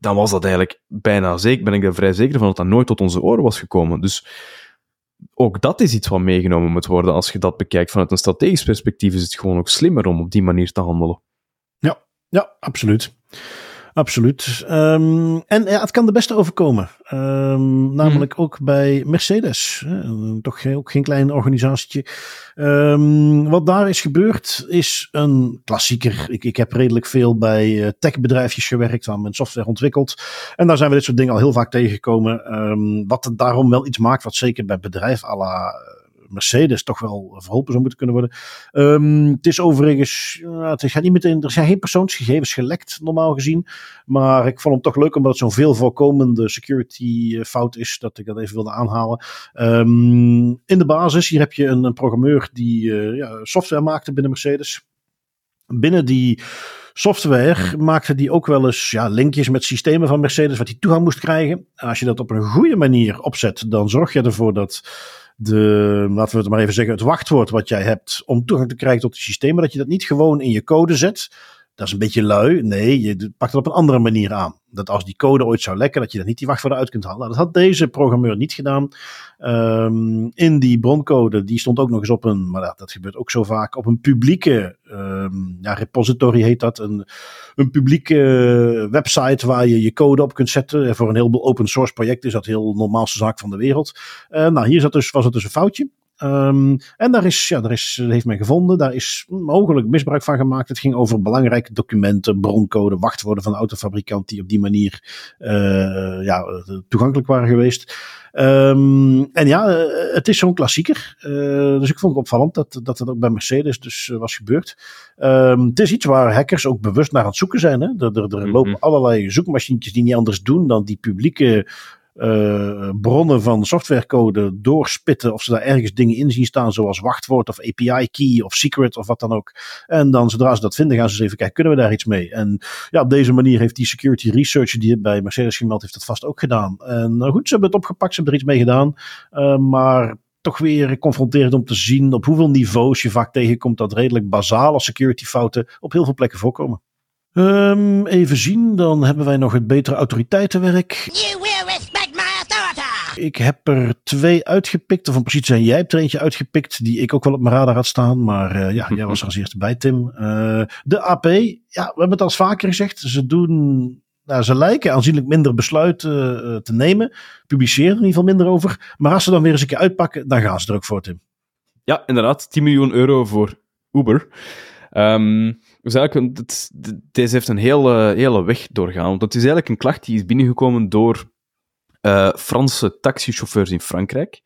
dan was dat eigenlijk bijna zeker, ben ik er vrij zeker van dat dat nooit tot onze oren was gekomen. Dus ook dat is iets wat meegenomen moet worden. Als je dat bekijkt vanuit een strategisch perspectief, is het gewoon ook slimmer om op die manier te handelen. Ja, ja absoluut. Absoluut. Um, en ja, het kan de beste overkomen. Um, namelijk hmm. ook bij Mercedes. toch ook geen klein organisatietje. Um, wat daar is gebeurd is een klassieker. Ik, ik heb redelijk veel bij uh, techbedrijfjes gewerkt, waar men software ontwikkelt. En daar zijn we dit soort dingen al heel vaak tegengekomen. wat het daarom wel iets maakt, wat zeker bij bedrijf à la Mercedes toch wel verholpen zou moeten kunnen worden. Um, het is overigens, uh, het gaat niet meteen, er zijn geen persoonsgegevens gelekt normaal gezien. Maar ik vond hem toch leuk omdat het zo'n veel voorkomende security eh, fout is, dat ik dat even wilde aanhalen. Um, in de basis, hier heb je een, een programmeur die uh, ja, software maakte binnen Mercedes. Binnen die software maakte die ook wel eens ja, linkjes met systemen van Mercedes wat hij toegang moest krijgen. En als je dat op een goede manier opzet, dan zorg je ervoor dat de, laten we het maar even zeggen, het wachtwoord wat jij hebt om toegang te krijgen tot die systemen, dat je dat niet gewoon in je code zet. Dat is een beetje lui. Nee, je pakt het op een andere manier aan dat als die code ooit zou lekken, dat je er niet die wachtwoorden uit kunt halen. Nou, dat had deze programmeur niet gedaan. Um, in die broncode, die stond ook nog eens op een, maar dat, gebeurt ook zo vaak, op een publieke um, ja, repository heet dat. Een, een publieke website waar je je code op kunt zetten. Voor een heleboel open source projecten is dat heel normaalste zaak van de wereld. Uh, nou, hier zat dus, was het dus een foutje. Ehm, en daar, is, ja, daar is, heeft men gevonden, daar is mogelijk misbruik van gemaakt. Het ging over belangrijke documenten, broncode, wachtwoorden van de autofabrikant die op die manier uh, ja, toegankelijk waren geweest. Um, en ja, het is zo'n klassieker. Uh, dus ik vond het opvallend dat, dat het ook bij Mercedes dus uh, was gebeurd. Um, het is iets waar hackers ook bewust naar aan het zoeken zijn. Hè? Er, er, er lopen mm -hmm. allerlei zoekmachientjes die niet anders doen dan die publieke uh, bronnen van softwarecode doorspitten. Of ze daar ergens dingen in zien staan, zoals wachtwoord of API key of secret of wat dan ook. En dan zodra ze dat vinden, gaan ze eens even kijken, kunnen we daar iets mee? En ja, op deze manier heeft die security researcher die bij Mercedes gemeld heeft, dat vast ook gedaan. En nou goed, ze hebben het opgepakt, ze hebben er iets mee gedaan. Uh, maar toch weer confronterend om te zien op hoeveel niveaus je vaak tegenkomt dat redelijk basale security fouten op heel veel plekken voorkomen. Um, even zien, dan hebben wij nog het betere autoriteitenwerk. Ik heb er twee uitgepikt, of precies zijn jij hebt er eentje uitgepikt die ik ook wel op mijn radar had staan. Maar uh, ja, jij was er als eerste bij, Tim. Uh, de AP, ja, we hebben het al vaker gezegd. Ze doen nou, ze lijken aanzienlijk minder besluiten uh, te nemen. Publiceren er in ieder geval minder over. Maar als ze dan weer eens een keer uitpakken, dan gaan ze er ook voor, Tim. Ja, inderdaad. 10 miljoen euro voor Uber. Um, dus eigenlijk, het, deze heeft een hele, hele weg doorgaan. Want het is eigenlijk een klacht die is binnengekomen door uh, Franse taxichauffeurs in Frankrijk.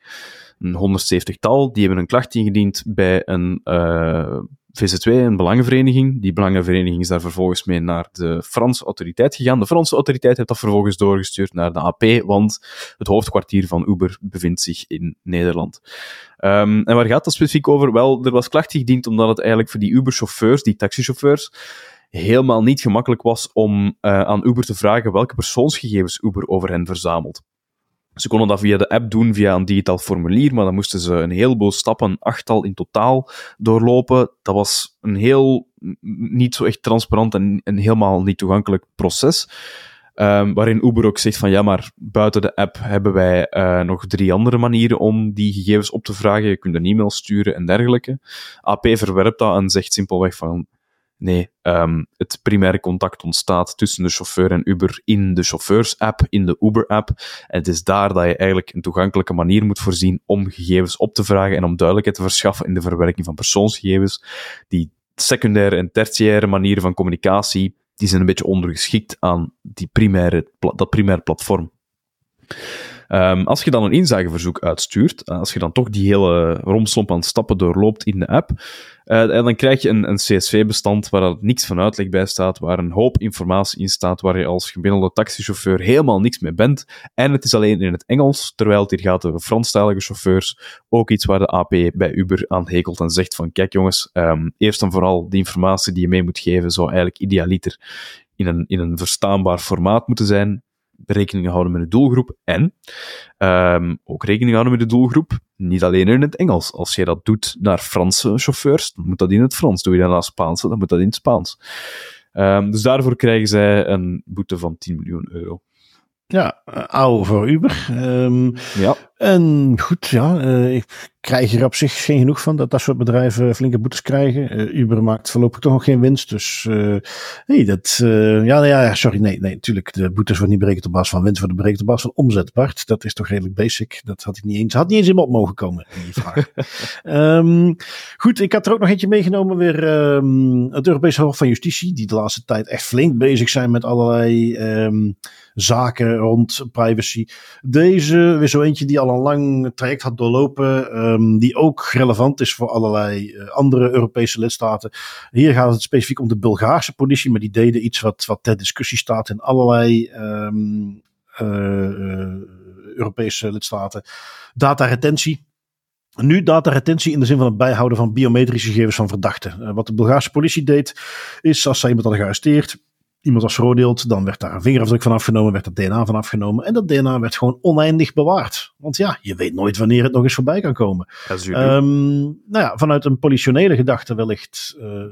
Een 170-tal. Die hebben een klacht ingediend bij een uh, VZ2, een belangenvereniging. Die belangenvereniging is daar vervolgens mee naar de Franse autoriteit gegaan. De Franse autoriteit heeft dat vervolgens doorgestuurd naar de AP, want het hoofdkwartier van Uber bevindt zich in Nederland. Um, en waar gaat dat specifiek over? Wel, er was klacht ingediend omdat het eigenlijk voor die Uber-chauffeurs, die taxichauffeurs, helemaal niet gemakkelijk was om uh, aan Uber te vragen welke persoonsgegevens Uber over hen verzamelt. Ze konden dat via de app doen, via een digitaal formulier, maar dan moesten ze een heleboel stappen, achttal in totaal, doorlopen. Dat was een heel niet zo echt transparant en een helemaal niet toegankelijk proces. Um, waarin Uber ook zegt van ja, maar buiten de app hebben wij uh, nog drie andere manieren om die gegevens op te vragen. Je kunt een e-mail sturen en dergelijke. AP verwerpt dat en zegt simpelweg van Nee, um, het primaire contact ontstaat tussen de chauffeur en Uber in de chauffeurs-app, in de Uber-app. En het is daar dat je eigenlijk een toegankelijke manier moet voorzien om gegevens op te vragen en om duidelijkheid te verschaffen in de verwerking van persoonsgegevens. Die secundaire en tertiaire manieren van communicatie, die zijn een beetje ondergeschikt aan die primaire, dat primaire platform. Um, als je dan een inzageverzoek uitstuurt, als je dan toch die hele romslomp aan stappen doorloopt in de app, uh, dan krijg je een, een CSV-bestand waar niks van uitleg bij staat, waar een hoop informatie in staat, waar je als gemiddelde taxichauffeur helemaal niks mee bent. En het is alleen in het Engels, terwijl het hier gaat over Franstalige chauffeurs. Ook iets waar de AP bij Uber aan hekelt en zegt van, kijk jongens, um, eerst en vooral de informatie die je mee moet geven zou eigenlijk idealiter in een, in een verstaanbaar formaat moeten zijn rekening houden met de doelgroep en um, ook rekening houden met de doelgroep, niet alleen in het Engels. Als je dat doet naar Franse chauffeurs, dan moet dat in het Frans. Doe je dat naar Spaanse, dan moet dat in het Spaans. Um, dus daarvoor krijgen zij een boete van 10 miljoen euro. Ja, oude voor Uber. Um, ja. En goed, ja, uh, ik krijg er op zich geen genoeg van dat dat soort bedrijven flinke boetes krijgen. Uh, Uber maakt voorlopig toch nog geen winst. Dus uh, nee, dat. Uh, ja, ja, sorry, nee, nee, natuurlijk. De boetes worden niet berekend op basis van winst, worden berekend op basis van omzet. Bart, dat is toch redelijk basic. Dat had ik niet eens, had niet eens in me op mogen komen, die vraag. um, goed, ik had er ook nog eentje meegenomen weer. Um, het Europese Hof van Justitie, die de laatste tijd echt flink bezig zijn met allerlei um, zaken rond privacy. Deze, weer zo eentje die al een lang traject had doorlopen. Um, die ook relevant is voor allerlei uh, andere Europese lidstaten. Hier gaat het specifiek om de Bulgaarse politie, maar die deden iets wat, wat ter discussie staat in allerlei um, uh, Europese lidstaten. Dataretentie. Nu dataretentie in de zin van het bijhouden van biometrische gegevens van verdachten. Wat de Bulgaarse politie deed, is als zij iemand hadden gearresteerd, iemand was veroordeeld, dan werd daar een vingerafdruk van afgenomen, werd er DNA van afgenomen. En dat DNA werd gewoon oneindig bewaard. Want ja, je weet nooit wanneer het nog eens voorbij kan komen. Um, nou ja, vanuit een politionele gedachte wellicht uh,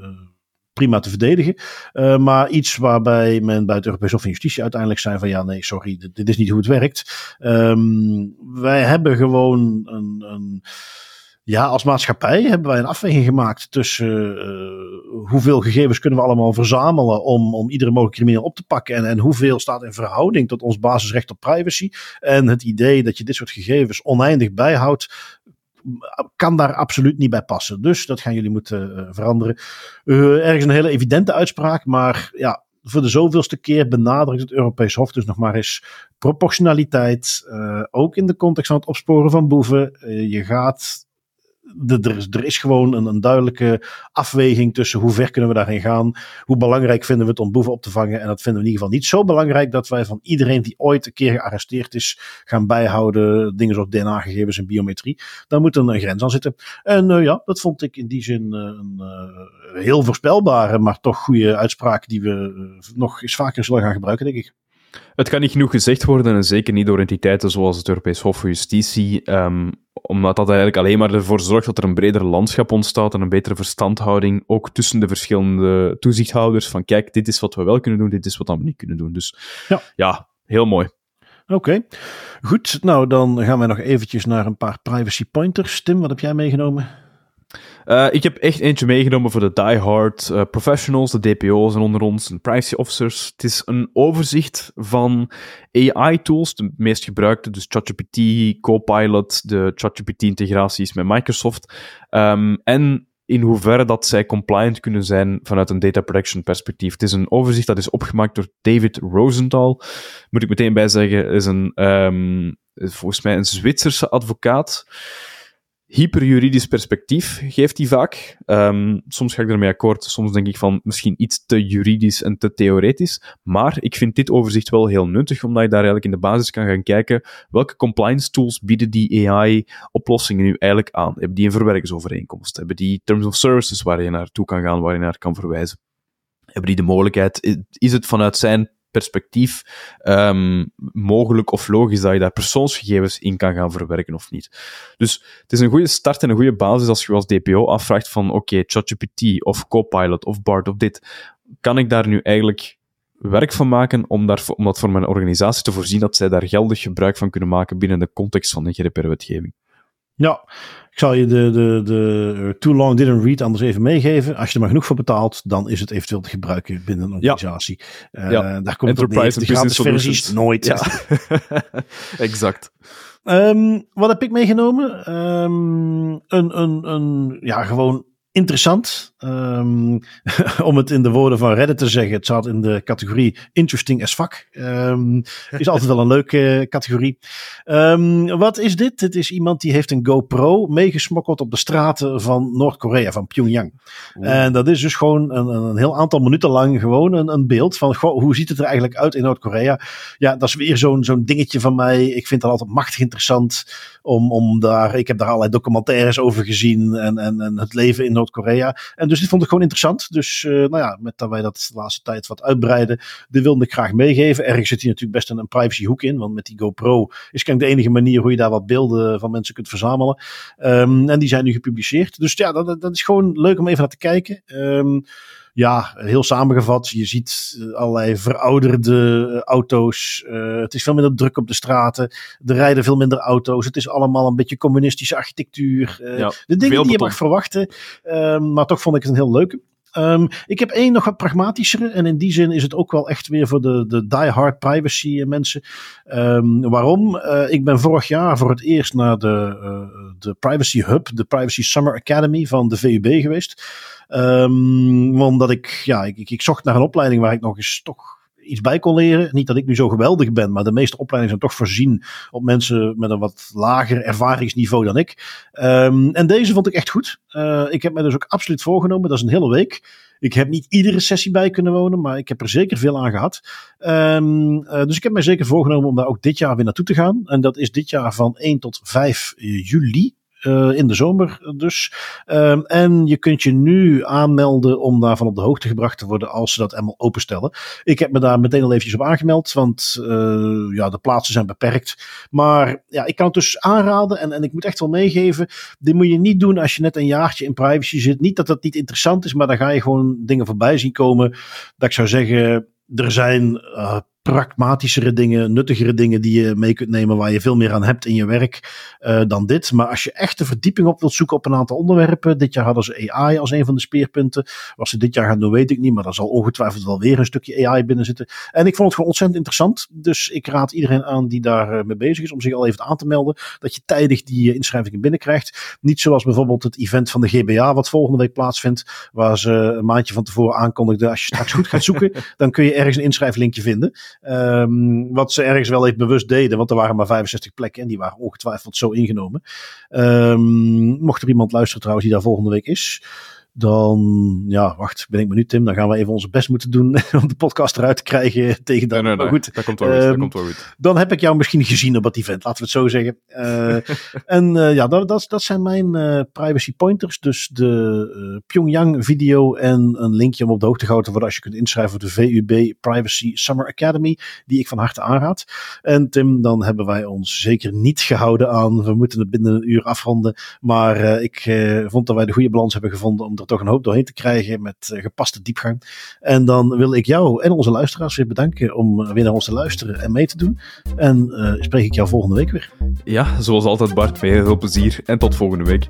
prima te verdedigen. Uh, maar iets waarbij men bij het Europees Hof van Justitie uiteindelijk zei van ja, nee, sorry, dit, dit is niet hoe het werkt. Um, wij hebben gewoon een... een ja, als maatschappij hebben wij een afweging gemaakt tussen uh, hoeveel gegevens kunnen we allemaal verzamelen om, om iedere mogelijke crimineel op te pakken en, en hoeveel staat in verhouding tot ons basisrecht op privacy. En het idee dat je dit soort gegevens oneindig bijhoudt, kan daar absoluut niet bij passen. Dus dat gaan jullie moeten veranderen. ergens een hele evidente uitspraak, maar ja, voor de zoveelste keer benadrukt het Europees Hof dus nog maar eens proportionaliteit. ook in de context van het opsporen van boeven. je gaat er, is, er is gewoon een, een, duidelijke afweging tussen hoe ver kunnen we daarin gaan. Hoe belangrijk vinden we het om boeven op te vangen. En dat vinden we in ieder geval niet zo belangrijk dat wij van iedereen die ooit een keer gearresteerd is gaan bijhouden. Dingen zoals DNA-gegevens en biometrie. Daar moet een, grens aan zitten. En uh, ja, dat vond ik in die zin uh, een uh, heel voorspelbare, maar toch goede uitspraak die we nog eens vaker zullen gaan gebruiken, denk ik. Het kan niet genoeg gezegd worden, en zeker niet door entiteiten zoals het Europees Hof voor Justitie, um, omdat dat eigenlijk alleen maar ervoor zorgt dat er een breder landschap ontstaat en een betere verstandhouding, ook tussen de verschillende toezichthouders, van kijk, dit is wat we wel kunnen doen, dit is wat we niet kunnen doen. Dus ja, ja heel mooi. Oké, goed. Nou, dan gaan we nog eventjes naar een paar privacy pointers. Tim, wat heb jij meegenomen? Uh, ik heb echt eentje meegenomen voor de diehard uh, professionals, de DPO's en onder ons, de privacy officers. Het is een overzicht van AI-tools, de meest gebruikte, dus ChatGPT, Copilot, de ChatGPT-integraties met Microsoft. Um, en in hoeverre dat zij compliant kunnen zijn vanuit een data protection perspectief. Het is een overzicht dat is opgemaakt door David Rosenthal. Moet ik meteen bij zeggen, is een, um, volgens mij een Zwitserse advocaat hyperjuridisch perspectief geeft hij vaak. Um, soms ga ik ermee akkoord, soms denk ik van misschien iets te juridisch en te theoretisch. Maar ik vind dit overzicht wel heel nuttig, omdat je daar eigenlijk in de basis kan gaan kijken welke compliance tools bieden die AI-oplossingen nu eigenlijk aan. Hebben die een verwerkingsovereenkomst? Hebben die terms of services waar je naartoe kan gaan, waar je naar kan verwijzen? Hebben die de mogelijkheid? Is het vanuit zijn perspectief um, mogelijk of logisch dat je daar persoonsgegevens in kan gaan verwerken of niet. Dus het is een goede start en een goede basis als je als DPO afvraagt van oké, ChatGPT of Copilot of BART of dit, kan ik daar nu eigenlijk werk van maken om, daar, om dat voor mijn organisatie te voorzien dat zij daar geldig gebruik van kunnen maken binnen de context van de GDPR-wetgeving. Ja, ik zal je de, de, de Too Long Didn't Read anders even meegeven. Als je er maar genoeg voor betaalt, dan is het eventueel te gebruiken binnen een organisatie. Ja. Uh, Daar komt het neer. De versies nooit. Ja. exact. Um, wat heb ik meegenomen? Um, een, een, een, ja, gewoon interessant. Um, om het in de woorden van Reddit te zeggen, het zat in de categorie interesting as fuck. Um, is altijd wel een leuke categorie. Um, wat is dit? Het is iemand die heeft een GoPro meegesmokkeld op de straten van Noord-Korea, van Pyongyang. En dat is dus gewoon een, een heel aantal minuten lang gewoon een, een beeld van goh, hoe ziet het er eigenlijk uit in Noord-Korea. Ja, dat is weer zo'n zo'n dingetje van mij. Ik vind dat altijd machtig interessant om, om daar, ik heb daar allerlei documentaires over gezien en, en, en het leven in Noord-Korea. En dus dit vond ik gewoon interessant. Dus uh, nou ja, met dat wij dat de laatste tijd wat uitbreiden, dit wilde ik graag meegeven. Ergens zit hier natuurlijk best een, een privacyhoek in, want met die GoPro is kijk de enige manier hoe je daar wat beelden van mensen kunt verzamelen. Um, en die zijn nu gepubliceerd. Dus ja, dat, dat is gewoon leuk om even naar te kijken. Um, ja, heel samengevat. Je ziet eh, allerlei verouderde eh, auto's. Uh, het is veel minder druk op de straten. Er rijden veel minder auto's. Het is allemaal een beetje communistische architectuur. Uh, ja, de dingen die je mag verwachten. Uh, maar toch vond ik het een heel leuke. Um, ik heb één nog wat pragmatischere. En in die zin is het ook wel echt weer voor de, de die-hard privacy mensen. Um, waarom? Uh, ik ben vorig jaar voor het eerst naar de, uh, de Privacy Hub, de Privacy Summer Academy van de VUB geweest. Um, omdat ik, ja, ik, ik, zocht naar een opleiding waar ik nog eens toch iets bij kon leren. Niet dat ik nu zo geweldig ben, maar de meeste opleidingen zijn toch voorzien op mensen met een wat lager ervaringsniveau dan ik. Um, en deze vond ik echt goed. Uh, ik heb me dus ook absoluut voorgenomen, dat is een hele week. Ik heb niet iedere sessie bij kunnen wonen, maar ik heb er zeker veel aan gehad. Um, uh, dus ik heb mij zeker voorgenomen om daar ook dit jaar weer naartoe te gaan. En dat is dit jaar van 1 tot 5 juli. Uh, in de zomer dus. Um, en je kunt je nu aanmelden om daarvan op de hoogte gebracht te worden als ze dat helemaal openstellen. Ik heb me daar meteen al eventjes op aangemeld, want uh, ja, de plaatsen zijn beperkt. Maar ja, ik kan het dus aanraden en, en ik moet echt wel meegeven, dit moet je niet doen als je net een jaartje in privacy zit. Niet dat dat niet interessant is, maar dan ga je gewoon dingen voorbij zien komen. Dat ik zou zeggen, er zijn uh, pragmatischere dingen, nuttigere dingen die je mee kunt nemen, waar je veel meer aan hebt in je werk uh, dan dit. Maar als je echt de verdieping op wilt zoeken op een aantal onderwerpen, dit jaar hadden ze AI als een van de speerpunten. Wat ze dit jaar gaan doen, weet ik niet, maar er zal ongetwijfeld wel weer een stukje AI binnen zitten. En ik vond het gewoon ontzettend interessant. Dus ik raad iedereen aan die daar mee bezig is om zich al even aan te melden, dat je tijdig die inschrijvingen binnenkrijgt. Niet zoals bijvoorbeeld het event van de GBA, wat volgende week plaatsvindt, waar ze een maandje van tevoren aankondigden, als je straks goed gaat zoeken, dan kun je ergens een inschrijflinkje vinden. Um, wat ze ergens wel even bewust deden, want er waren maar 65 plekken en die waren ongetwijfeld zo ingenomen. Um, mocht er iemand luisteren trouwens die daar volgende week is, dan, ja, wacht, ben ik me nu Tim. Dan gaan we even onze best moeten doen om de podcast eruit te krijgen tegen dan. Nee, nee, nee. goed, dat komt wel goed, dat ehm, komt wel goed. Dan heb ik jou misschien gezien op dat event, laten we het zo zeggen. Uh, en uh, ja, dat, dat, dat zijn mijn uh, privacy pointers. Dus de Pyongyang video en een linkje om op de hoogte gehouden te worden als je kunt inschrijven voor de VUB Privacy Summer Academy, die ik van harte aanraad. En Tim, dan hebben wij ons zeker niet gehouden aan, we moeten het binnen een uur afronden. Maar ik vond dat wij de goede balans hebben gevonden om er toch een hoop doorheen te krijgen met uh, gepaste diepgang. En dan wil ik jou en onze luisteraars weer bedanken om uh, weer naar ons te luisteren en mee te doen. En uh, spreek ik jou volgende week weer. Ja, zoals altijd Bart, veel plezier en tot volgende week.